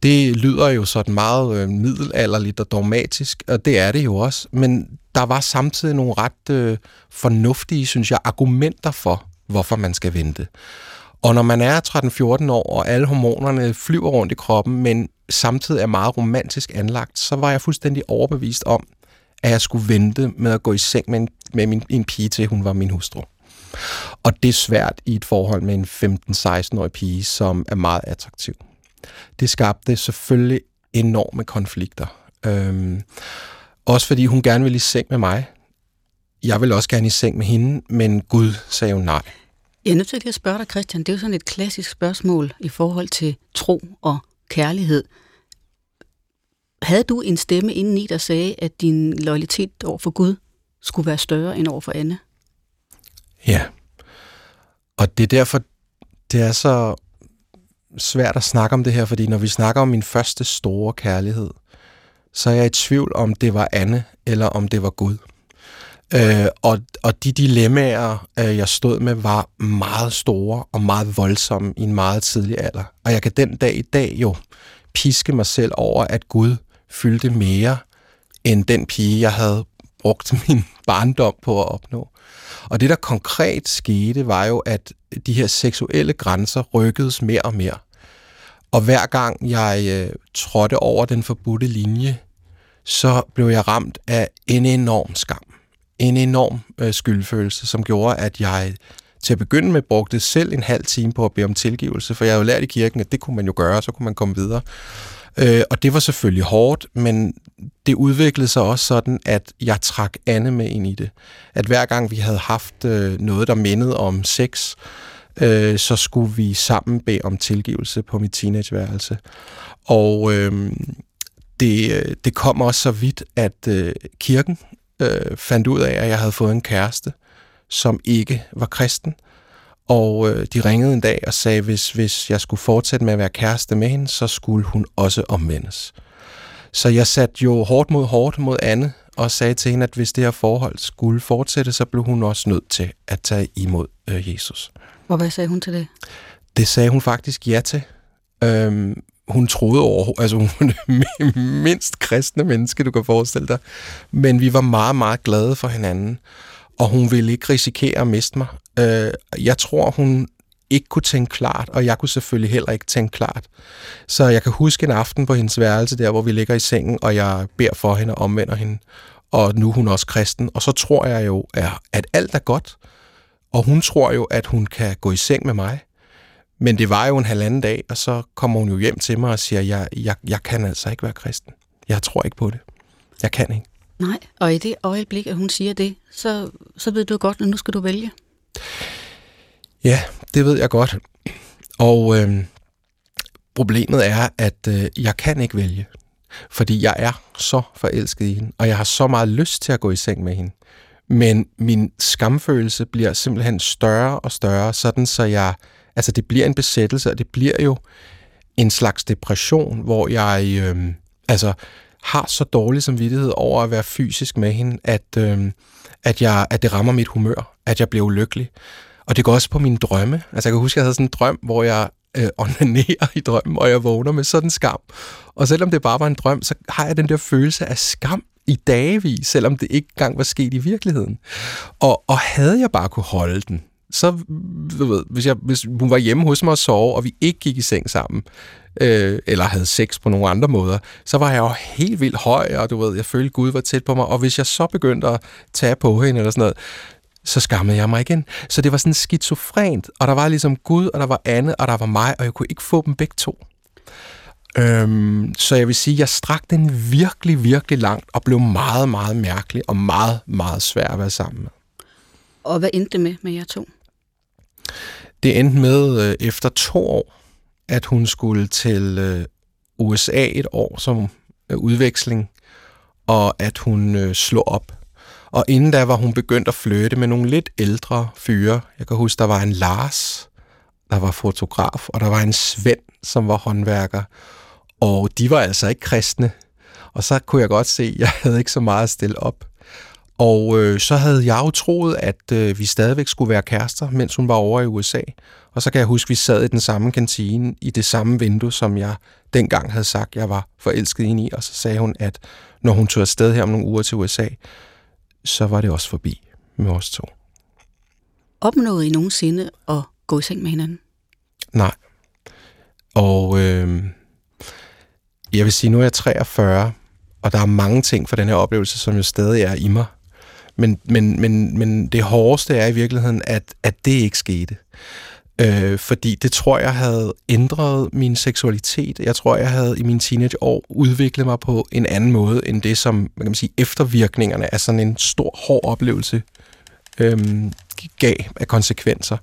Det lyder jo sådan meget øh, middelalderligt og dogmatisk, og det er det jo også, men der var samtidig nogle ret øh, fornuftige, synes jeg, argumenter for, hvorfor man skal vente. Og når man er 13-14 år, og alle hormonerne flyver rundt i kroppen, men samtidig er meget romantisk anlagt, så var jeg fuldstændig overbevist om, at jeg skulle vente med at gå i seng med en, med min, en pige til, hun var min hustru. Og det er svært i et forhold med en 15-16-årig pige, som er meget attraktiv. Det skabte selvfølgelig enorme konflikter. Øhm, også fordi hun gerne ville i seng med mig. Jeg ville også gerne i seng med hende, men Gud sagde jo nej. Jeg er nødt til at spørge dig, Christian. Det er jo sådan et klassisk spørgsmål i forhold til tro og kærlighed. Havde du en stemme indeni, der sagde, at din loyalitet over for Gud skulle være større end over for Anne? Ja. Og det er derfor, det er så svært at snakke om det her, fordi når vi snakker om min første store kærlighed, så er jeg i tvivl om det var Anne, eller om det var Gud. Øh, og, og de dilemmaer, øh, jeg stod med, var meget store og meget voldsomme i en meget tidlig alder. Og jeg kan den dag i dag jo piske mig selv over, at Gud fyldte mere end den pige, jeg havde brugt min barndom på at opnå. Og det, der konkret skete, var jo, at de her seksuelle grænser rykkedes mere og mere. Og hver gang jeg øh, trådte over den forbudte linje, så blev jeg ramt af en enorm skam. En enorm øh, skyldfølelse, som gjorde, at jeg til at begynde med brugte selv en halv time på at bede om tilgivelse, for jeg havde jo lært i kirken, at det kunne man jo gøre, så kunne man komme videre. Øh, og det var selvfølgelig hårdt, men det udviklede sig også sådan, at jeg trak Anne med ind i det. At hver gang vi havde haft øh, noget, der mindede om sex, øh, øh, så skulle vi sammen bede om tilgivelse på mit teenageværelse. Og øhm, øh, det, det kom også så vidt, at øh, kirken øh, fandt ud af, at jeg havde fået en kæreste, som ikke var kristen. Og øh, de ringede en dag og sagde, hvis, hvis jeg skulle fortsætte med at være kæreste med hende, så skulle hun også omvendes. Så jeg satte jo hårdt mod hårdt mod Anne, og sagde til hende, at hvis det her forhold skulle fortsætte, så blev hun også nødt til at tage imod øh, Jesus. Og hvad sagde hun til det? Det sagde hun faktisk ja til. Øhm, hun troede over, altså hun er det mindst kristne menneske, du kan forestille dig. Men vi var meget, meget glade for hinanden, og hun ville ikke risikere at miste mig. Øh, jeg tror, hun ikke kunne tænke klart, og jeg kunne selvfølgelig heller ikke tænke klart. Så jeg kan huske en aften på hendes værelse, der hvor vi ligger i sengen, og jeg beder for hende og omvender hende. Og nu er hun også kristen, og så tror jeg jo, at alt er godt. Og hun tror jo, at hun kan gå i seng med mig. Men det var jo en halvanden dag, og så kommer hun jo hjem til mig og siger, jeg, jeg, jeg kan altså ikke være kristen. Jeg tror ikke på det. Jeg kan ikke. Nej, og i det øjeblik, at hun siger det, så, så ved du godt, at nu skal du vælge. Ja, det ved jeg godt. Og øh, problemet er, at øh, jeg kan ikke vælge. Fordi jeg er så forelsket i hende, og jeg har så meget lyst til at gå i seng med hende. Men min skamfølelse bliver simpelthen større og større, sådan så jeg, altså det bliver en besættelse, og det bliver jo en slags depression, hvor jeg øh, altså har så dårlig samvittighed over at være fysisk med hende, at, øh, at, jeg, at det rammer mit humør, at jeg bliver ulykkelig. Og det går også på mine drømme. Altså jeg kan huske, at jeg havde sådan en drøm, hvor jeg øh, onanerer i drømmen, og jeg vågner med sådan en skam. Og selvom det bare var en drøm, så har jeg den der følelse af skam i dagevis, selvom det ikke engang var sket i virkeligheden. Og, og havde jeg bare kunne holde den, så, du ved, hvis, jeg, hvis hun var hjemme hos mig og sove, og vi ikke gik i seng sammen, øh, eller havde sex på nogle andre måder, så var jeg jo helt vildt høj, og du ved, jeg følte, Gud var tæt på mig, og hvis jeg så begyndte at tage på hende eller sådan noget, så skammede jeg mig igen. Så det var sådan skizofrent, og der var ligesom Gud, og der var Anne, og der var mig, og jeg kunne ikke få dem begge to. Øhm, så jeg vil sige, at jeg strakte den virkelig, virkelig langt, og blev meget, meget mærkelig, og meget, meget svær at være sammen med. Og hvad endte det med med jer to? Det endte med øh, efter to år, at hun skulle til øh, USA et år som øh, udveksling, og at hun øh, slog op. Og inden da var hun begyndt at flytte med nogle lidt ældre fyre. Jeg kan huske, der var en Lars, der var fotograf, og der var en Svend, som var håndværker. Og de var altså ikke kristne. Og så kunne jeg godt se, at jeg havde ikke så meget at stille op. Og øh, så havde jeg jo troet, at øh, vi stadigvæk skulle være kærester, mens hun var over i USA. Og så kan jeg huske, at vi sad i den samme kantine, i det samme vindue, som jeg dengang havde sagt, jeg var forelsket ind i. Og så sagde hun, at når hun tog afsted her om nogle uger til USA, så var det også forbi med os to. Opnåede I nogensinde at gå i seng med hinanden? Nej. Og øh, jeg vil sige, nu er jeg 43, og der er mange ting for den her oplevelse, som jo stadig er i mig. Men, men, men, men det hårdeste er i virkeligheden, at, at det ikke skete. Øh, fordi det tror jeg havde ændret min seksualitet. Jeg tror, jeg havde i mine teenageår udviklet mig på en anden måde, end det, som man kan sige, eftervirkningerne af sådan en stor, hård oplevelse øh, gav af konsekvenser.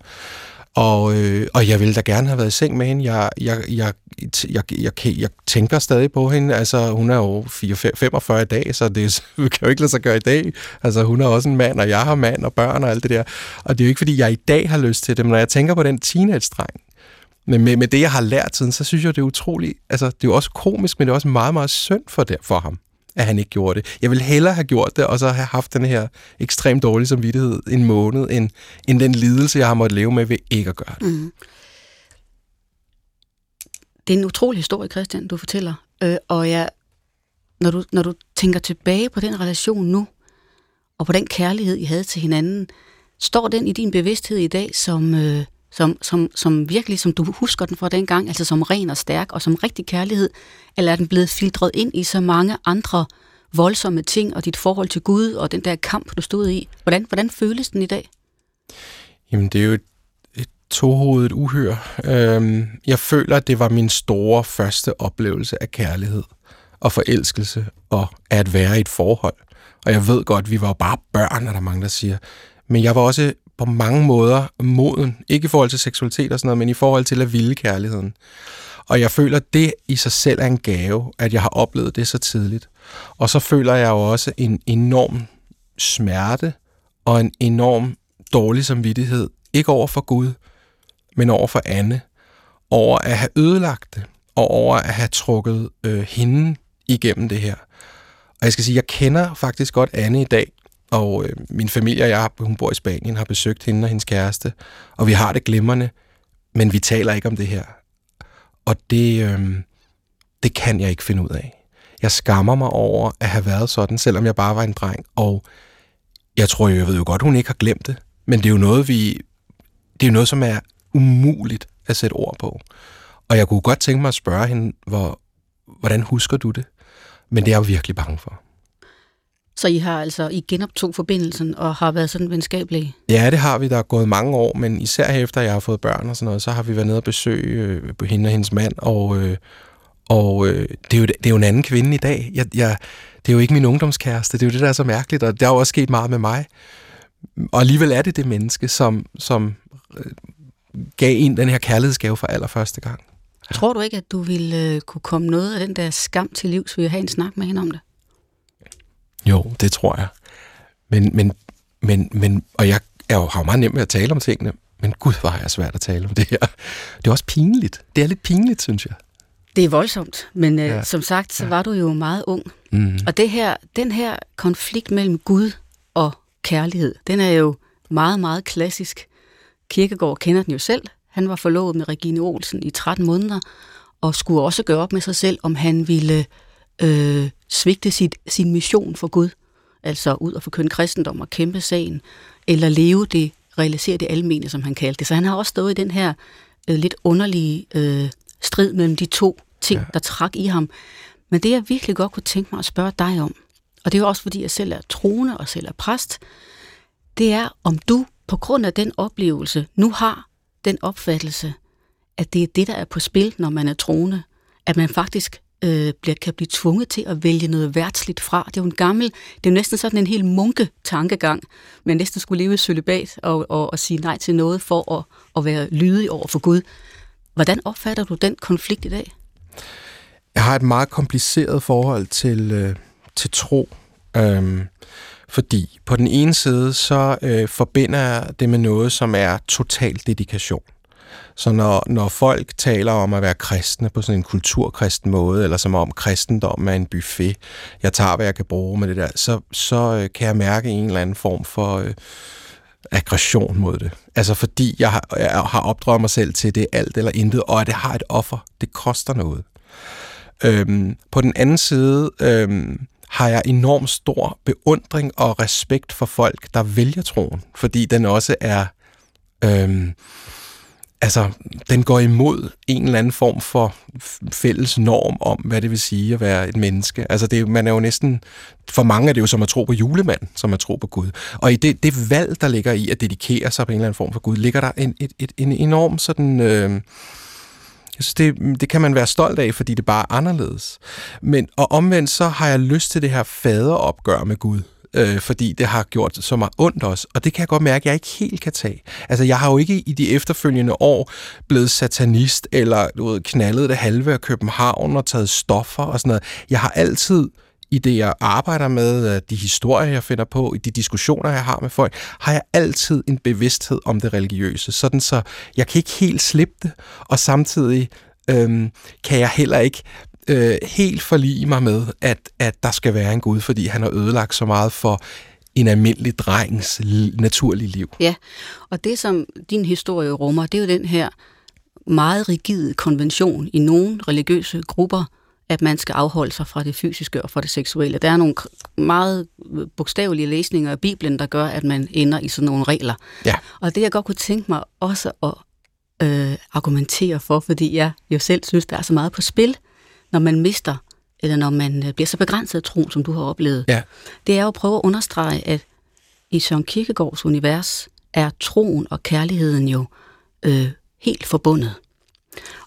Og, øh, og jeg ville da gerne have været i seng med hende. Jeg, jeg, jeg, jeg, jeg, jeg, jeg tænker stadig på hende. Altså, hun er jo 4, 45 i dag, så det kan jo ikke lade sig gøre i dag. Altså, hun er også en mand, og jeg har mand og børn og alt det der. Og det er jo ikke, fordi jeg i dag har lyst til det, men når jeg tænker på den teenage-dreng, men med, med det, jeg har lært siden, så synes jeg, det er utroligt. Altså, det er jo også komisk, men det er også meget, meget synd for, det, for ham at han ikke gjorde det. Jeg ville hellere have gjort det, og så have haft den her ekstremt dårlige samvittighed en måned, end, end den lidelse, jeg har måttet leve med ved ikke at gøre det. Mm. Det er en utrolig historie, Christian, du fortæller. Øh, og jeg, når, du, når du tænker tilbage på den relation nu, og på den kærlighed, I havde til hinanden, står den i din bevidsthed i dag som, øh, som, som, som virkelig, som du husker den fra dengang, altså som ren og stærk, og som rigtig kærlighed, eller er den blevet filtreret ind i så mange andre voldsomme ting, og dit forhold til Gud, og den der kamp, du stod i? Hvordan, hvordan føles den i dag? Jamen, det er jo et, et tohovedet uhør. Øhm, jeg føler, at det var min store første oplevelse af kærlighed og forelskelse, og at være i et forhold. Og jeg ved godt, vi var bare børn, er der mange, der siger. Men jeg var også på mange måder moden. Ikke i forhold til seksualitet og sådan noget, men i forhold til at ville kærligheden. Og jeg føler, at det i sig selv er en gave, at jeg har oplevet det så tidligt. Og så føler jeg jo også en enorm smerte og en enorm dårlig samvittighed. Ikke over for Gud, men over for Anne. Over at have ødelagt det, og over at have trukket øh, hende igennem det her. Og jeg skal sige, jeg kender faktisk godt Anne i dag, og øh, min familie og jeg, hun bor i Spanien, har besøgt hende og hendes kæreste, og vi har det glimrende, men vi taler ikke om det her. Og det, øh, det kan jeg ikke finde ud af. Jeg skammer mig over at have været sådan, selvom jeg bare var en dreng, og jeg tror jeg ved jo godt, hun ikke har glemt det, men det er jo noget, vi, det er jo noget, som er umuligt at sætte ord på. Og jeg kunne godt tænke mig at spørge hende, hvor, hvordan husker du det? Men det er jeg virkelig bange for. Så I har altså I genoptog forbindelsen og har været sådan venskabelige? Ja, det har vi. Der er gået mange år, men især efter jeg har fået børn og sådan noget, så har vi været nede og besøge øh, hende og hendes mand, og, øh, og øh, det, er jo, det er jo en anden kvinde i dag. Jeg, jeg, det er jo ikke min ungdomskæreste, det er jo det, der er så mærkeligt, og der er jo også sket meget med mig. Og alligevel er det det menneske, som, som øh, gav en den her kærlighedsgave for allerførste gang. Tror du ikke, at du ville øh, kunne komme noget af den der skam til livs ved at have en snak med hende om det? Jo, det tror jeg. Men, men, men, men og jeg er jo, har jo meget nemt med at tale om tingene, men gud, hvor er jeg svært at tale om det her. Det er også pinligt. Det er lidt pinligt, synes jeg. Det er voldsomt, men øh, ja. som sagt, så ja. var du jo meget ung. Mm. Og det her, den her konflikt mellem Gud og kærlighed, den er jo meget, meget klassisk. Kirkegaard kender den jo selv. Han var forlovet med Regine Olsen i 13 måneder, og skulle også gøre op med sig selv, om han ville øh, svigte sit, sin mission for Gud, altså ud og forkynde kristendom og kæmpe sagen, eller leve det, realisere det almene, som han kaldte det. Så han har også stået i den her øh, lidt underlige øh, strid mellem de to ting, ja. der trak i ham. Men det, jeg virkelig godt kunne tænke mig at spørge dig om, og det er også fordi, jeg selv er troende og selv er præst, det er, om du på grund af den oplevelse nu har den opfattelse, at det er det, der er på spil, når man er troende. At man faktisk øh, bliver, kan blive tvunget til at vælge noget værtsligt fra. Det er jo en gammel, det er jo næsten sådan en helt munke-tankegang. Man næsten skulle leve i sølibat og, og, og sige nej til noget for at, at være lydig over for Gud. Hvordan opfatter du den konflikt i dag? Jeg har et meget kompliceret forhold til, øh, til tro. Øhm, fordi på den ene side, så øh, forbinder jeg det med noget, som er total dedikation. Så når, når folk taler om at være kristne på sådan en kulturkristen måde, eller som om kristendom er en buffet, jeg tager, hvad jeg kan bruge med det der, så, så øh, kan jeg mærke en eller anden form for øh, aggression mod det. Altså fordi jeg har, jeg har opdraget mig selv til, det er alt eller intet, og at det har et offer. Det koster noget. Øhm, på den anden side øhm, har jeg enormt stor beundring og respekt for folk, der vælger troen, fordi den også er... Øhm, altså, den går imod en eller anden form for fælles norm om, hvad det vil sige at være et menneske. Altså, det, man er jo næsten, for mange er det jo som at tro på julemanden, som at tro på Gud. Og i det, det valg, der ligger i at dedikere sig på en eller anden form for Gud, ligger der en, et, et, en enorm sådan... Øh, jeg synes, det, det kan man være stolt af, fordi det bare er anderledes. Men, og omvendt så har jeg lyst til det her faderopgør med Gud øh, fordi det har gjort så meget ondt også. Og det kan jeg godt mærke, at jeg ikke helt kan tage. Altså, jeg har jo ikke i de efterfølgende år blevet satanist, eller du ved, knaldet det halve af København og taget stoffer og sådan noget. Jeg har altid i det, jeg arbejder med, øh, de historier, jeg finder på, i de diskussioner, jeg har med folk, har jeg altid en bevidsthed om det religiøse. Sådan så, jeg kan ikke helt slippe det, og samtidig øhm, kan jeg heller ikke øh, helt forlige mig med, at, at der skal være en Gud, fordi han har ødelagt så meget for en almindelig drengs naturlige liv. Ja, og det som din historie rummer, det er jo den her meget rigide konvention i nogle religiøse grupper, at man skal afholde sig fra det fysiske og fra det seksuelle. Der er nogle meget bogstavelige læsninger af Bibelen, der gør, at man ender i sådan nogle regler. Ja. Og det jeg godt kunne tænke mig også at øh, argumentere for, fordi jeg jo selv synes, der er så meget på spil, når man mister, eller når man øh, bliver så begrænset af tro, som du har oplevet, ja. det er jo at prøve at understrege, at i Søren Kierkegaards univers er troen og kærligheden jo øh, helt forbundet.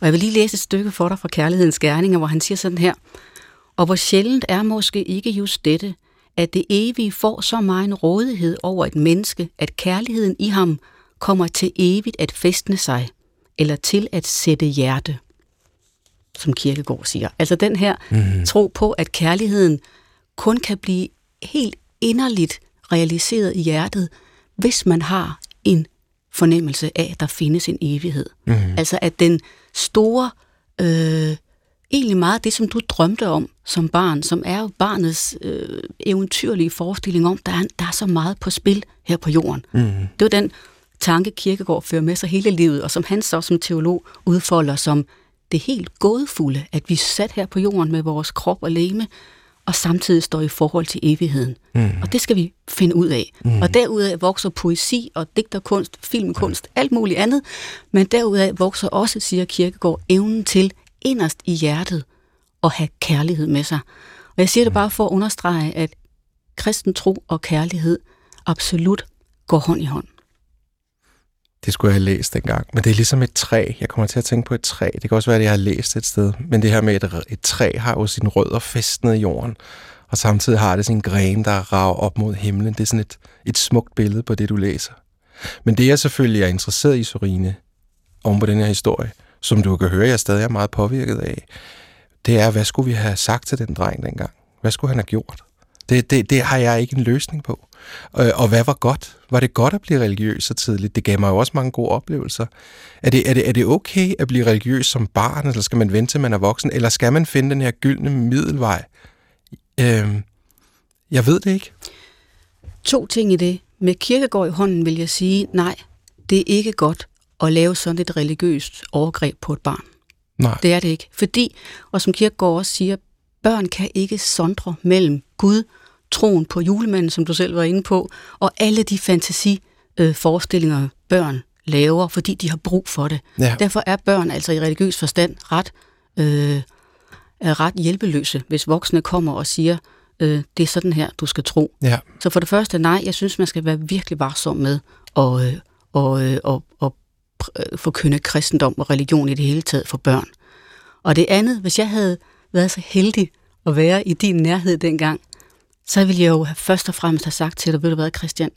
Og jeg vil lige læse et stykke for dig fra Kærlighedens Gerninger, hvor han siger sådan her, og hvor sjældent er måske ikke just dette, at det evige får så meget rådighed over et menneske, at kærligheden i ham kommer til evigt at festne sig, eller til at sætte hjerte som Kirkegaard siger. Altså den her mm. tro på, at kærligheden kun kan blive helt inderligt realiseret i hjertet, hvis man har en fornemmelse af, at der findes en evighed. Mm. Altså at den store, øh, egentlig meget det, som du drømte om som barn, som er jo barnets øh, eventyrlige forestilling om, der er, der er så meget på spil her på jorden. Mm. Det var den tanke, Kirkegaard fører med sig hele livet, og som han så som teolog udfolder som det helt gådefulde, at vi sat her på jorden med vores krop og leme, og samtidig står i forhold til evigheden. Mm. Og det skal vi finde ud af. Mm. Og derudaf vokser poesi og digterkunst, filmkunst, mm. alt muligt andet. Men derudaf vokser også, siger Kirkegaard, evnen til inderst i hjertet at have kærlighed med sig. Og jeg siger det bare for at understrege, at kristen tro og kærlighed absolut går hånd i hånd. Det skulle jeg have læst dengang. Men det er ligesom et træ. Jeg kommer til at tænke på et træ. Det kan også være, at jeg har læst et sted. Men det her med, et, et træ har jo sin rødder festnet i jorden. Og samtidig har det sin gren, der rager op mod himlen. Det er sådan et, et smukt billede på det, du læser. Men det, jeg selvfølgelig er interesseret i, Sorine, oven på den her historie, som du kan høre, jeg stadig er meget påvirket af, det er, hvad skulle vi have sagt til den dreng dengang? Hvad skulle han have gjort? Det, det, det har jeg ikke en løsning på. Og, og hvad var godt? Var det godt at blive religiøs så tidligt? Det gav mig jo også mange gode oplevelser. Er det, er det, er det okay at blive religiøs som barn, eller skal man vente til man er voksen, eller skal man finde den her gyldne middelvej? Øhm, jeg ved det ikke. To ting i det. Med kirkegård i hånden vil jeg sige, nej, det er ikke godt at lave sådan et religiøst overgreb på et barn. Nej. Det er det ikke. Fordi, og som Kirkegaard også siger, børn kan ikke sondre mellem Gud troen på julemanden, som du selv var inde på, og alle de fantasiforestillinger, øh, børn laver, fordi de har brug for det. Ja. Derfor er børn altså i religiøs forstand ret, øh, er ret hjælpeløse, hvis voksne kommer og siger, øh, det er sådan her, du skal tro. Ja. Så for det første, nej, jeg synes, man skal være virkelig varsom med at, øh, og, øh, og, og øh, forkynde kristendom og religion i det hele taget for børn. Og det andet, hvis jeg havde været så heldig at være i din nærhed dengang, så ville jeg jo først og fremmest have sagt til dig, ved du hvad, Christian,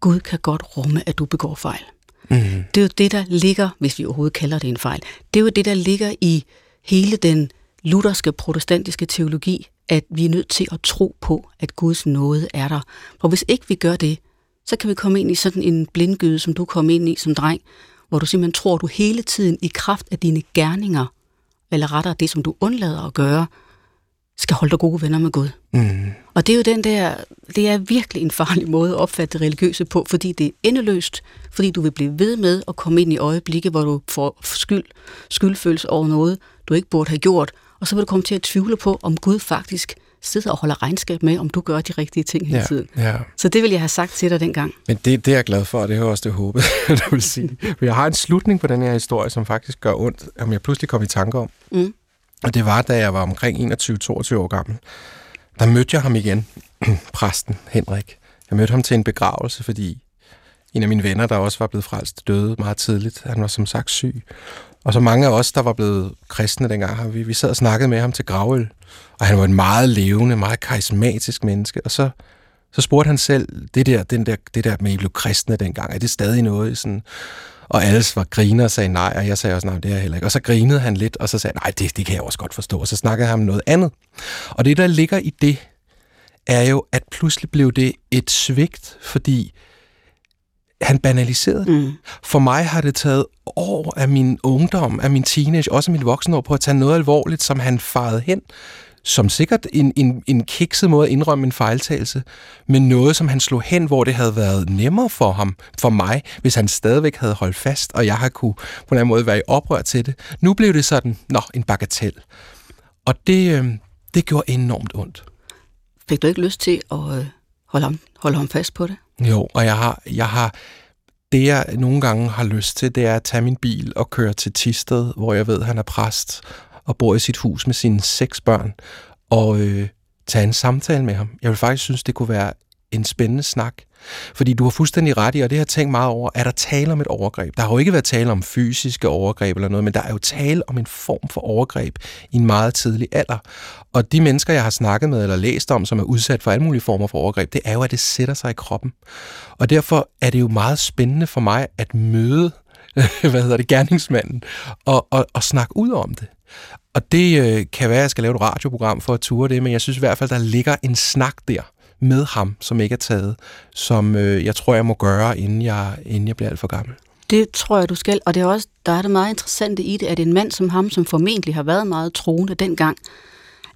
Gud kan godt rumme, at du begår fejl. Mm. Det er jo det, der ligger, hvis vi overhovedet kalder det en fejl, det er jo det, der ligger i hele den lutherske protestantiske teologi, at vi er nødt til at tro på, at Guds nåde er der. For hvis ikke vi gør det, så kan vi komme ind i sådan en blindgyde, som du kom ind i som dreng, hvor du simpelthen tror, at du hele tiden i kraft af dine gerninger, eller rettere det, som du undlader at gøre, skal holde dig gode venner med Gud. Mm. Og det er jo den der, det er virkelig en farlig måde at opfatte det religiøse på, fordi det er endeløst, fordi du vil blive ved med at komme ind i øjeblikke, hvor du får skyld, skyldfølelse over noget, du ikke burde have gjort, og så vil du komme til at tvivle på, om Gud faktisk sidder og holder regnskab med, om du gør de rigtige ting hele Ja, tiden. ja. Så det vil jeg have sagt til dig dengang. Men det, det er jeg glad for, og det er også det håbet, du vil sige. For jeg har en slutning på den her historie, som faktisk gør ondt, om jeg pludselig kom i tanke om. Mm. Og det var, da jeg var omkring 21-22 år gammel. Der mødte jeg ham igen, præsten Henrik. Jeg mødte ham til en begravelse, fordi en af mine venner, der også var blevet frelst, døde meget tidligt. Han var som sagt syg. Og så mange af os, der var blevet kristne dengang, vi, vi sad og snakkede med ham til gravøl. Og han var en meget levende, meget karismatisk menneske. Og så, så spurgte han selv, det der, den der, det der med, at I blev kristne dengang, er det stadig noget sådan... Og alle var griner og sagde nej, og jeg sagde også nej, det er jeg heller ikke. Og så grinede han lidt, og så sagde nej, det, det kan jeg også godt forstå. Og så snakkede han om noget andet. Og det, der ligger i det, er jo, at pludselig blev det et svigt, fordi han banaliserede det. Mm. For mig har det taget år af min ungdom, af min teenage, også af min voksenår, på at tage noget alvorligt, som han farede hen, som sikkert en, en, en kikset måde at indrømme en fejltagelse, men noget, som han slog hen, hvor det havde været nemmere for ham, for mig, hvis han stadigvæk havde holdt fast, og jeg har kunne på en eller anden måde være i oprør til det. Nu blev det sådan, nå, en bagatel. Og det, øh, det gjorde enormt ondt. Fik du ikke lyst til at øh, holde, ham, holde ham fast på det? Jo, og jeg har, jeg har, det jeg nogle gange har lyst til, det er at tage min bil og køre til Tisted, hvor jeg ved, han er præst og bor i sit hus med sine seks børn, og øh, tage en samtale med ham. Jeg vil faktisk synes, det kunne være en spændende snak. Fordi du har fuldstændig ret i, og det har jeg tænkt meget over, er der tale om et overgreb? Der har jo ikke været tale om fysiske overgreb eller noget, men der er jo tale om en form for overgreb i en meget tidlig alder. Og de mennesker, jeg har snakket med eller læst om, som er udsat for alle mulige former for overgreb, det er jo, at det sætter sig i kroppen. Og derfor er det jo meget spændende for mig at møde, hvad hedder det, gerningsmanden, og, og, og snakke ud om det. Og det øh, kan være, at jeg skal lave et radioprogram for at ture det, men jeg synes i hvert fald, der ligger en snak der med ham, som ikke er taget, som øh, jeg tror, jeg må gøre, inden jeg, inden jeg bliver alt for gammel. Det tror jeg, du skal. Og det er også, der er det meget interessante i det, at en mand som ham, som formentlig har været meget troende dengang,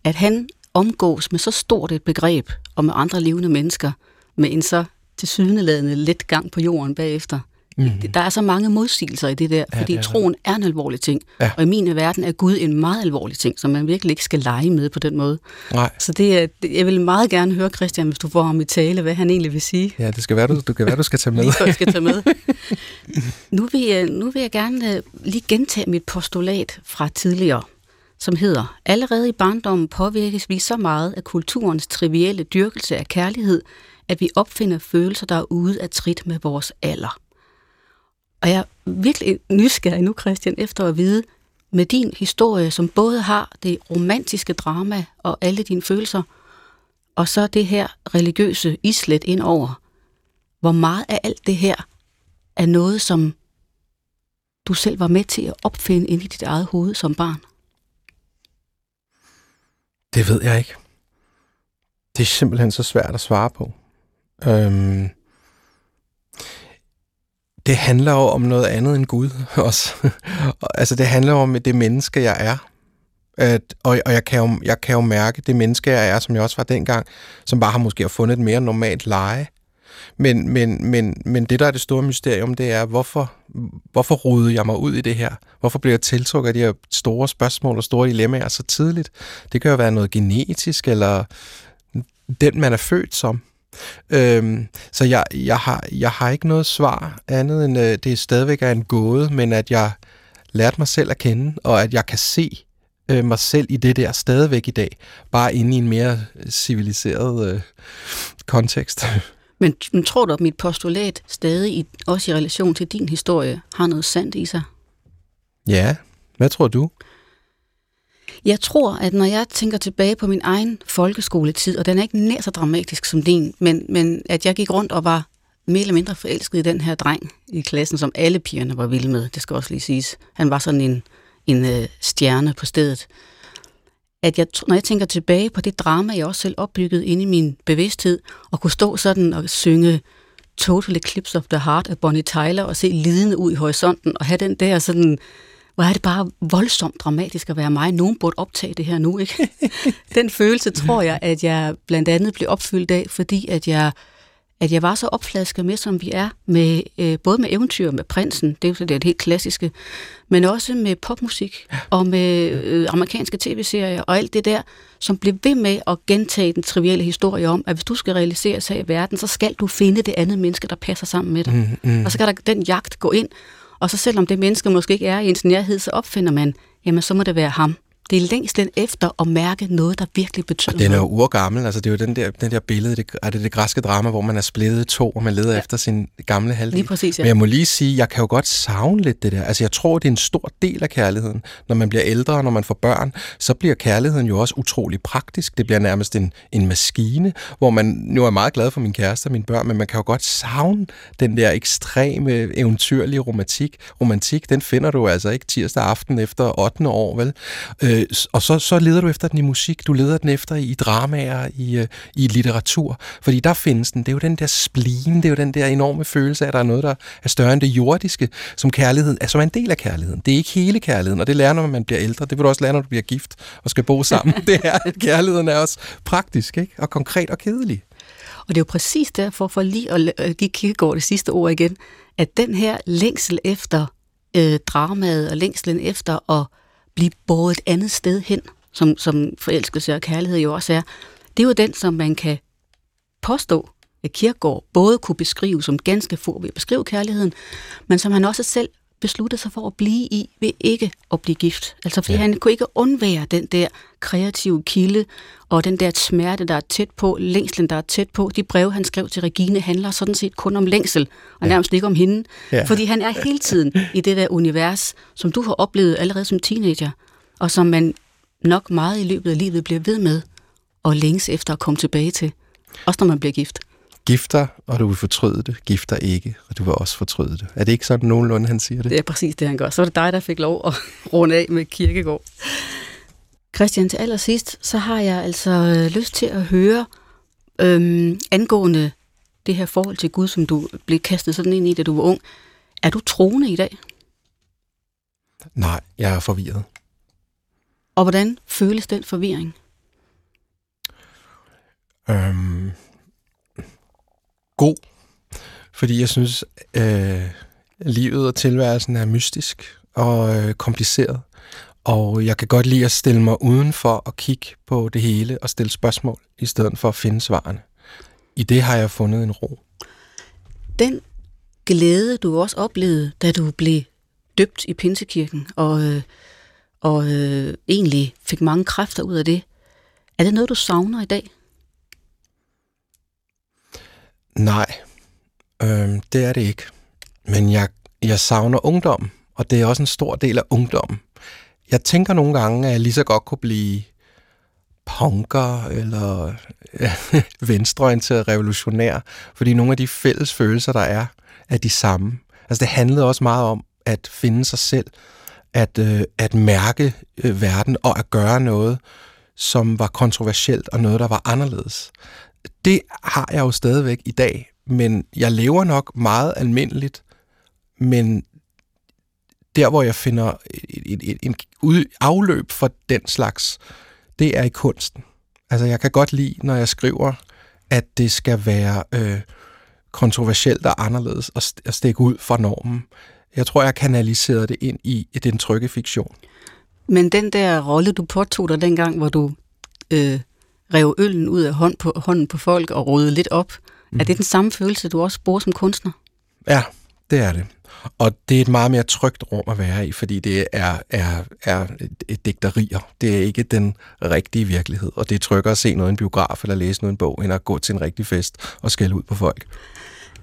at han omgås med så stort et begreb og med andre levende mennesker, med en så tilsyneladende let gang på jorden bagefter. Mm. Der er så mange modsigelser i det der, Ja, fordi det er troen er en alvorlig ting. Ja. Og i min verden er Gud en meget alvorlig ting, som man virkelig ikke skal lege med på den måde. Nej, Så det, er- jeg vil meget gerne høre, Christian, hvis du får ham i tale, hvad han egentlig vil sige. ja, det skal være, du, du kan være, du skal tage med. Lige skal tage med. nu, vil jeg, nu vil jeg gerne øh, lige gentage mit postulat fra tidligere, som hedder, allerede i barndommen påvirkes vi så meget af kulturens trivielle dyrkelse af kærlighed, at vi opfinder følelser, der er ude af trit med vores alder. Og jeg er virkelig nysgerrig nu, Christian, efter at vide, med din historie, som både har det romantiske drama og alle dine følelser, og så det her religiøse islet ind over, hvor meget af alt det her er noget, som du selv var med til at opfinde ind i dit eget hoved som barn? Det ved jeg ikke. Det er simpelthen så svært at svare på. Øhm, det handler jo om noget andet end Gud også. altså det handler om det menneske, jeg er. At, og og jeg, kan jo, jeg kan jo mærke det menneske, jeg er, som jeg også var dengang, som bare har måske har fundet et mere normalt leje. Men, men, men, men det, der er det store mysterium, det er, hvorfor, hvorfor rodede jeg mig ud i det her? Hvorfor blev jeg tiltrukket af de her store spørgsmål og store dilemmaer så tidligt? Det kan jo være noget genetisk, eller den, man er født som. Øhm, så jeg, jeg, har, jeg har ikke noget svar andet end, øh, det stadigvæk er en gåde, men at jeg lærte mig selv at kende, og at jeg kan se øh, mig selv i det der stadigvæk i dag, bare inde i en mere civiliseret øh, kontekst. Men, men tror du, at mit postulat stadig, i, også i relation til din historie, har noget sandt i sig? ja, hvad tror du? Jeg tror, at når jeg tænker tilbage på min egen folkeskoletid, og den er ikke nær så dramatisk som din, men, men at jeg gik rundt og var mere eller mindre forelsket i den her dreng i klassen, som alle pigerne var vilde med, det skal også lige siges. Han var sådan en, en øh, stjerne på stedet. At jeg, når jeg tænker tilbage på det drama, jeg også selv opbyggede inde i min bevidsthed, og kunne stå sådan og synge Total Eclipse of the Heart af Bonnie Tyler og se lidende ud i horisonten og have den der sådan, hvor er det bare voldsomt dramatisk at være mig. Nogen burde optage det her nu, ikke? den følelse tror jeg, at jeg blandt andet blev opfyldt af, fordi at jeg at jeg var så opflasket med, som vi er, med øh, både med eventyr med prinsen, det er jo det helt klassiske, men også med popmusik og med øh, amerikanske tv-serier og alt det der, som blev ved med at gentage den trivielle historie om, at hvis du skal realiseres her i verden, så skal du finde det andet menneske, der passer sammen med dig. Mm, mm. Og så kan der den jagt gå ind, og så selvom det menneske måske ikke er i ens nærhed, så opfinder man, jamen så må det være ham. Det er længst efter at mærke noget, der virkelig betyder Og den er jo urgammel, altså det er jo den der, den der billede, det, er det det græske drama, hvor man er splittet to, og man leder ja. efter sin gamle halvdel. Lige præcis, ja. Men jeg må lige sige, jeg kan jo godt savne lidt det der. Altså jeg tror, det er en stor del af kærligheden. Når man bliver ældre, når man får børn, så bliver kærligheden jo også utrolig praktisk. Det bliver nærmest en, en maskine, hvor man, nu er meget glad for min kæreste og mine børn, men man kan jo godt savne den der ekstreme, eventyrlige romantik. Romantik, den finder du altså ikke tirsdag aften efter 8. år, vel? Øh, Øh, og så, så leder du efter den i musik, du leder den efter i dramaer, i, øh, i litteratur, fordi der findes den. Det er jo den der spleen, det er jo den der enorme følelse af, at der er noget, der er større end det jordiske, som kærligheden, altså er en del af kærligheden. Det er ikke hele kærligheden, og det lærer når man bliver ældre. Det vil du også lære, når du bliver gift og skal bo sammen. det er, at kærligheden er også praktisk, ikke? og konkret og kedelig. Og det er jo præcis derfor, for lige at give Kierkegaard det sidste ord igen, at den her længsel efter øh, dramaet og længselen efter at blive båret et andet sted hen, som, som forelskelse og kærlighed jo også er, det er jo den, som man kan påstå, at Kierkegaard både kunne beskrive som ganske få ved at beskrive kærligheden, men som han også selv besluttede sig for at blive i ved ikke at blive gift. Altså fordi ja. han kunne ikke undvære den der kreative kilde og den der smerte, der er tæt på, længslen, der er tæt på. De breve, han skrev til Regine, handler sådan set kun om længsel, og ja. nærmest ikke om hende. Ja. Fordi han er hele tiden i det der univers, som du har oplevet allerede som teenager, og som man nok meget i løbet af livet bliver ved med og længes efter at komme tilbage til. Også når man bliver gift. Gifter, og du vil fortryde det. Gifter ikke, og du vil også fortryde det. Er det ikke sådan nogenlunde, han siger det? Det er præcis det, han gør. Så var det dig, der fik lov at runde af med Kirkegård. Christian, til allersidst, så har jeg altså øh, lyst til at høre øhm, angående det her forhold til Gud, som du blev kastet sådan ind i, da du var ung. Er du troende i dag? Nej, jeg er forvirret. Og hvordan føles den forvirring? Øhm, god, fordi jeg synes, øh, livet og tilværelsen er mystisk og øh, kompliceret. Og jeg kan godt lide at stille mig udenfor og kigge på det hele og stille spørgsmål, i stedet for at finde svarene. I det har jeg fundet en ro. Den glæde, du også oplevede, da du blev døbt i Pinsekirken, og, øh, og øh, egentlig fik mange kræfter ud af det, er det noget, du savner i dag? Nej, øh, det er det ikke. Men jeg, jeg savner ungdom, og det er også en stor del af ungdommen. Jeg tænker nogle gange, at jeg lige så godt kunne blive punker eller ja, venstreorienteret revolutionær, fordi nogle af de fælles følelser, der er, er de samme. Altså det handlede også meget om at finde sig selv, at, øh, at mærke øh, verden og at gøre noget, som var kontroversielt og noget, der var anderledes. Det har jeg jo stadigvæk i dag, men jeg lever nok meget almindeligt, men der, hvor jeg finder en, et, en afløb for den slags, det er i kunsten. Altså, jeg kan godt lide, når jeg skriver, at det skal være øh, kontroversielt og anderledes at, stikke ud fra normen. Jeg tror, jeg kanaliserede det ind i, i den trygge fiktion. Men den der rolle, du påtog dig dengang, hvor du øh, rev øllen ud af hånd på, hånden på folk og rodede lidt op, mm. er det den samme følelse, du også bruger som kunstner? Ja, det er det. Og det er et meget mere trygt rum at være i, fordi det er, er, er et digterier. Det er ikke den rigtige virkelighed, og det er tryggere at se noget i en biograf eller læse noget i en bog, end at gå til en rigtig fest og skælde ud på folk.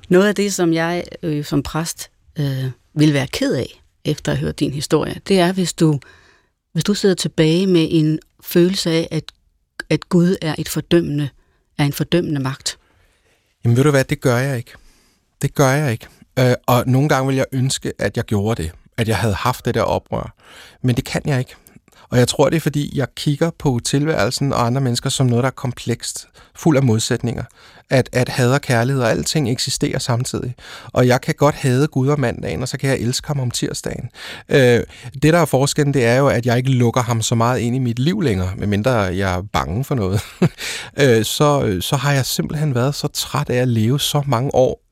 Noget af det, som jeg øh, som præst øh, vil være ked af, efter at have hørt din historie, det er, hvis du, hvis du sidder tilbage med en følelse af, at, at Gud er et fordømmende, er en fordømmende magt. Jamen ved du hvad, det gør jeg ikke. Det gør jeg ikke. Øh, og nogle gange vil jeg ønske, at jeg gjorde det. At jeg havde haft det der oprør. Men det kan jeg ikke. Og jeg tror, det er, fordi jeg kigger på tilværelsen og andre mennesker som noget, der er komplekst, fuld af modsætninger. At, at had og kærlighed og alting eksisterer samtidig. Og jeg kan godt hade Gud om mandagen, og så kan jeg elske ham om tirsdagen. Øh, det, der er forskellen, det er jo, at jeg ikke lukker ham så meget ind i mit liv længere, medmindre jeg er bange for noget. øh, så, så har jeg simpelthen været så træt af at leve så mange år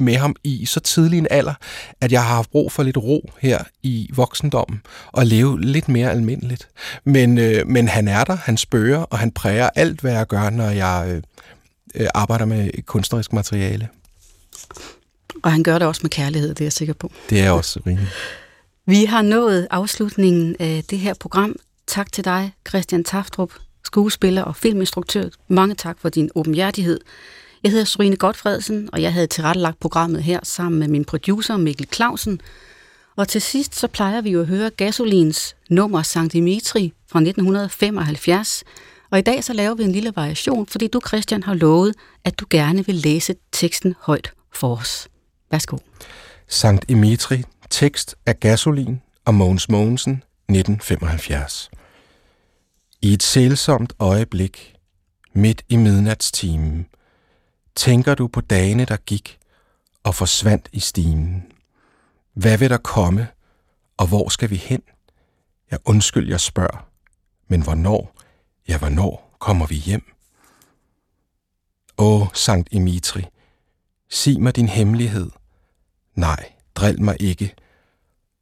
med ham i så tidlig en alder, at jeg har haft brug for lidt ro her i voksendommen og leve lidt mere almindeligt. Men, øh, men han er der, han spørger, og han præger alt, hvad jeg gør, når jeg øh, øh, arbejder med kunstnerisk materiale. Og han gør det også med kærlighed, det er jeg sikker på. Det er også rimeligt. Vi har nået afslutningen af det her program. Tak til dig, Christian Taftrup, skuespiller og filminstruktør. Mange tak for din åbenhjertighed. Jeg hedder Sorine Godfredsen, og jeg havde tilrettelagt programmet her sammen med min producer Mikkel Clausen. Og til sidst så plejer vi jo at høre Gasolins nummer Sankt Dimitri fra 1975. Og i dag så laver vi en lille variation, fordi du, Christian, har lovet, at du gerne vil læse teksten højt for os. Værsgo. Sankt Dimitri, tekst af Gasolin og Mogens Mogensen, 1975. I et sælsomt øjeblik, midt i midnatstimen, Tænker du på dagene, der gik og forsvandt i stimen? Hvad vil der komme, og hvor skal vi hen? Jeg undskyld, jeg spørger. Men hvornår, ja hvornår kommer vi hjem? Åh, Sankt Dimitri, sig mig din hemmelighed. Nej, drill mig ikke.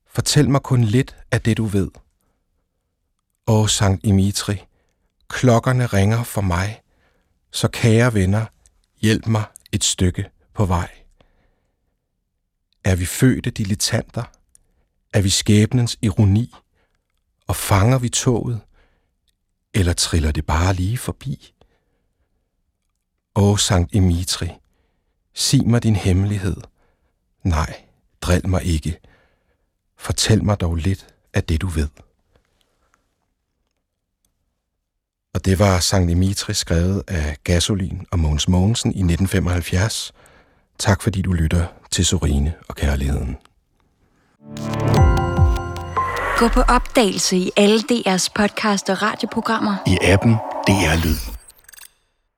Fortæl mig kun lidt af det, du ved. Åh, Sankt Dimitri, klokkerne ringer for mig, så kære venner, Hjælp mig et stykke på vej. Er vi fødte dilettanter? Er vi skæbnens ironi? Og fanger vi toget? Eller triller det bare lige forbi? Åh, Sankt Emitri, sig mig din hemmelighed. Nej, drill mig ikke. Fortæl mig dog lidt af det, du ved. Og det var Sankt Dimitri skrevet af Gasolin og Mogens Mogensen i 1975. Tak fordi du lytter til Sorine og Kærligheden. Gå på opdagelse i alle DR's podcast og radioprogrammer. I appen DR Lyd.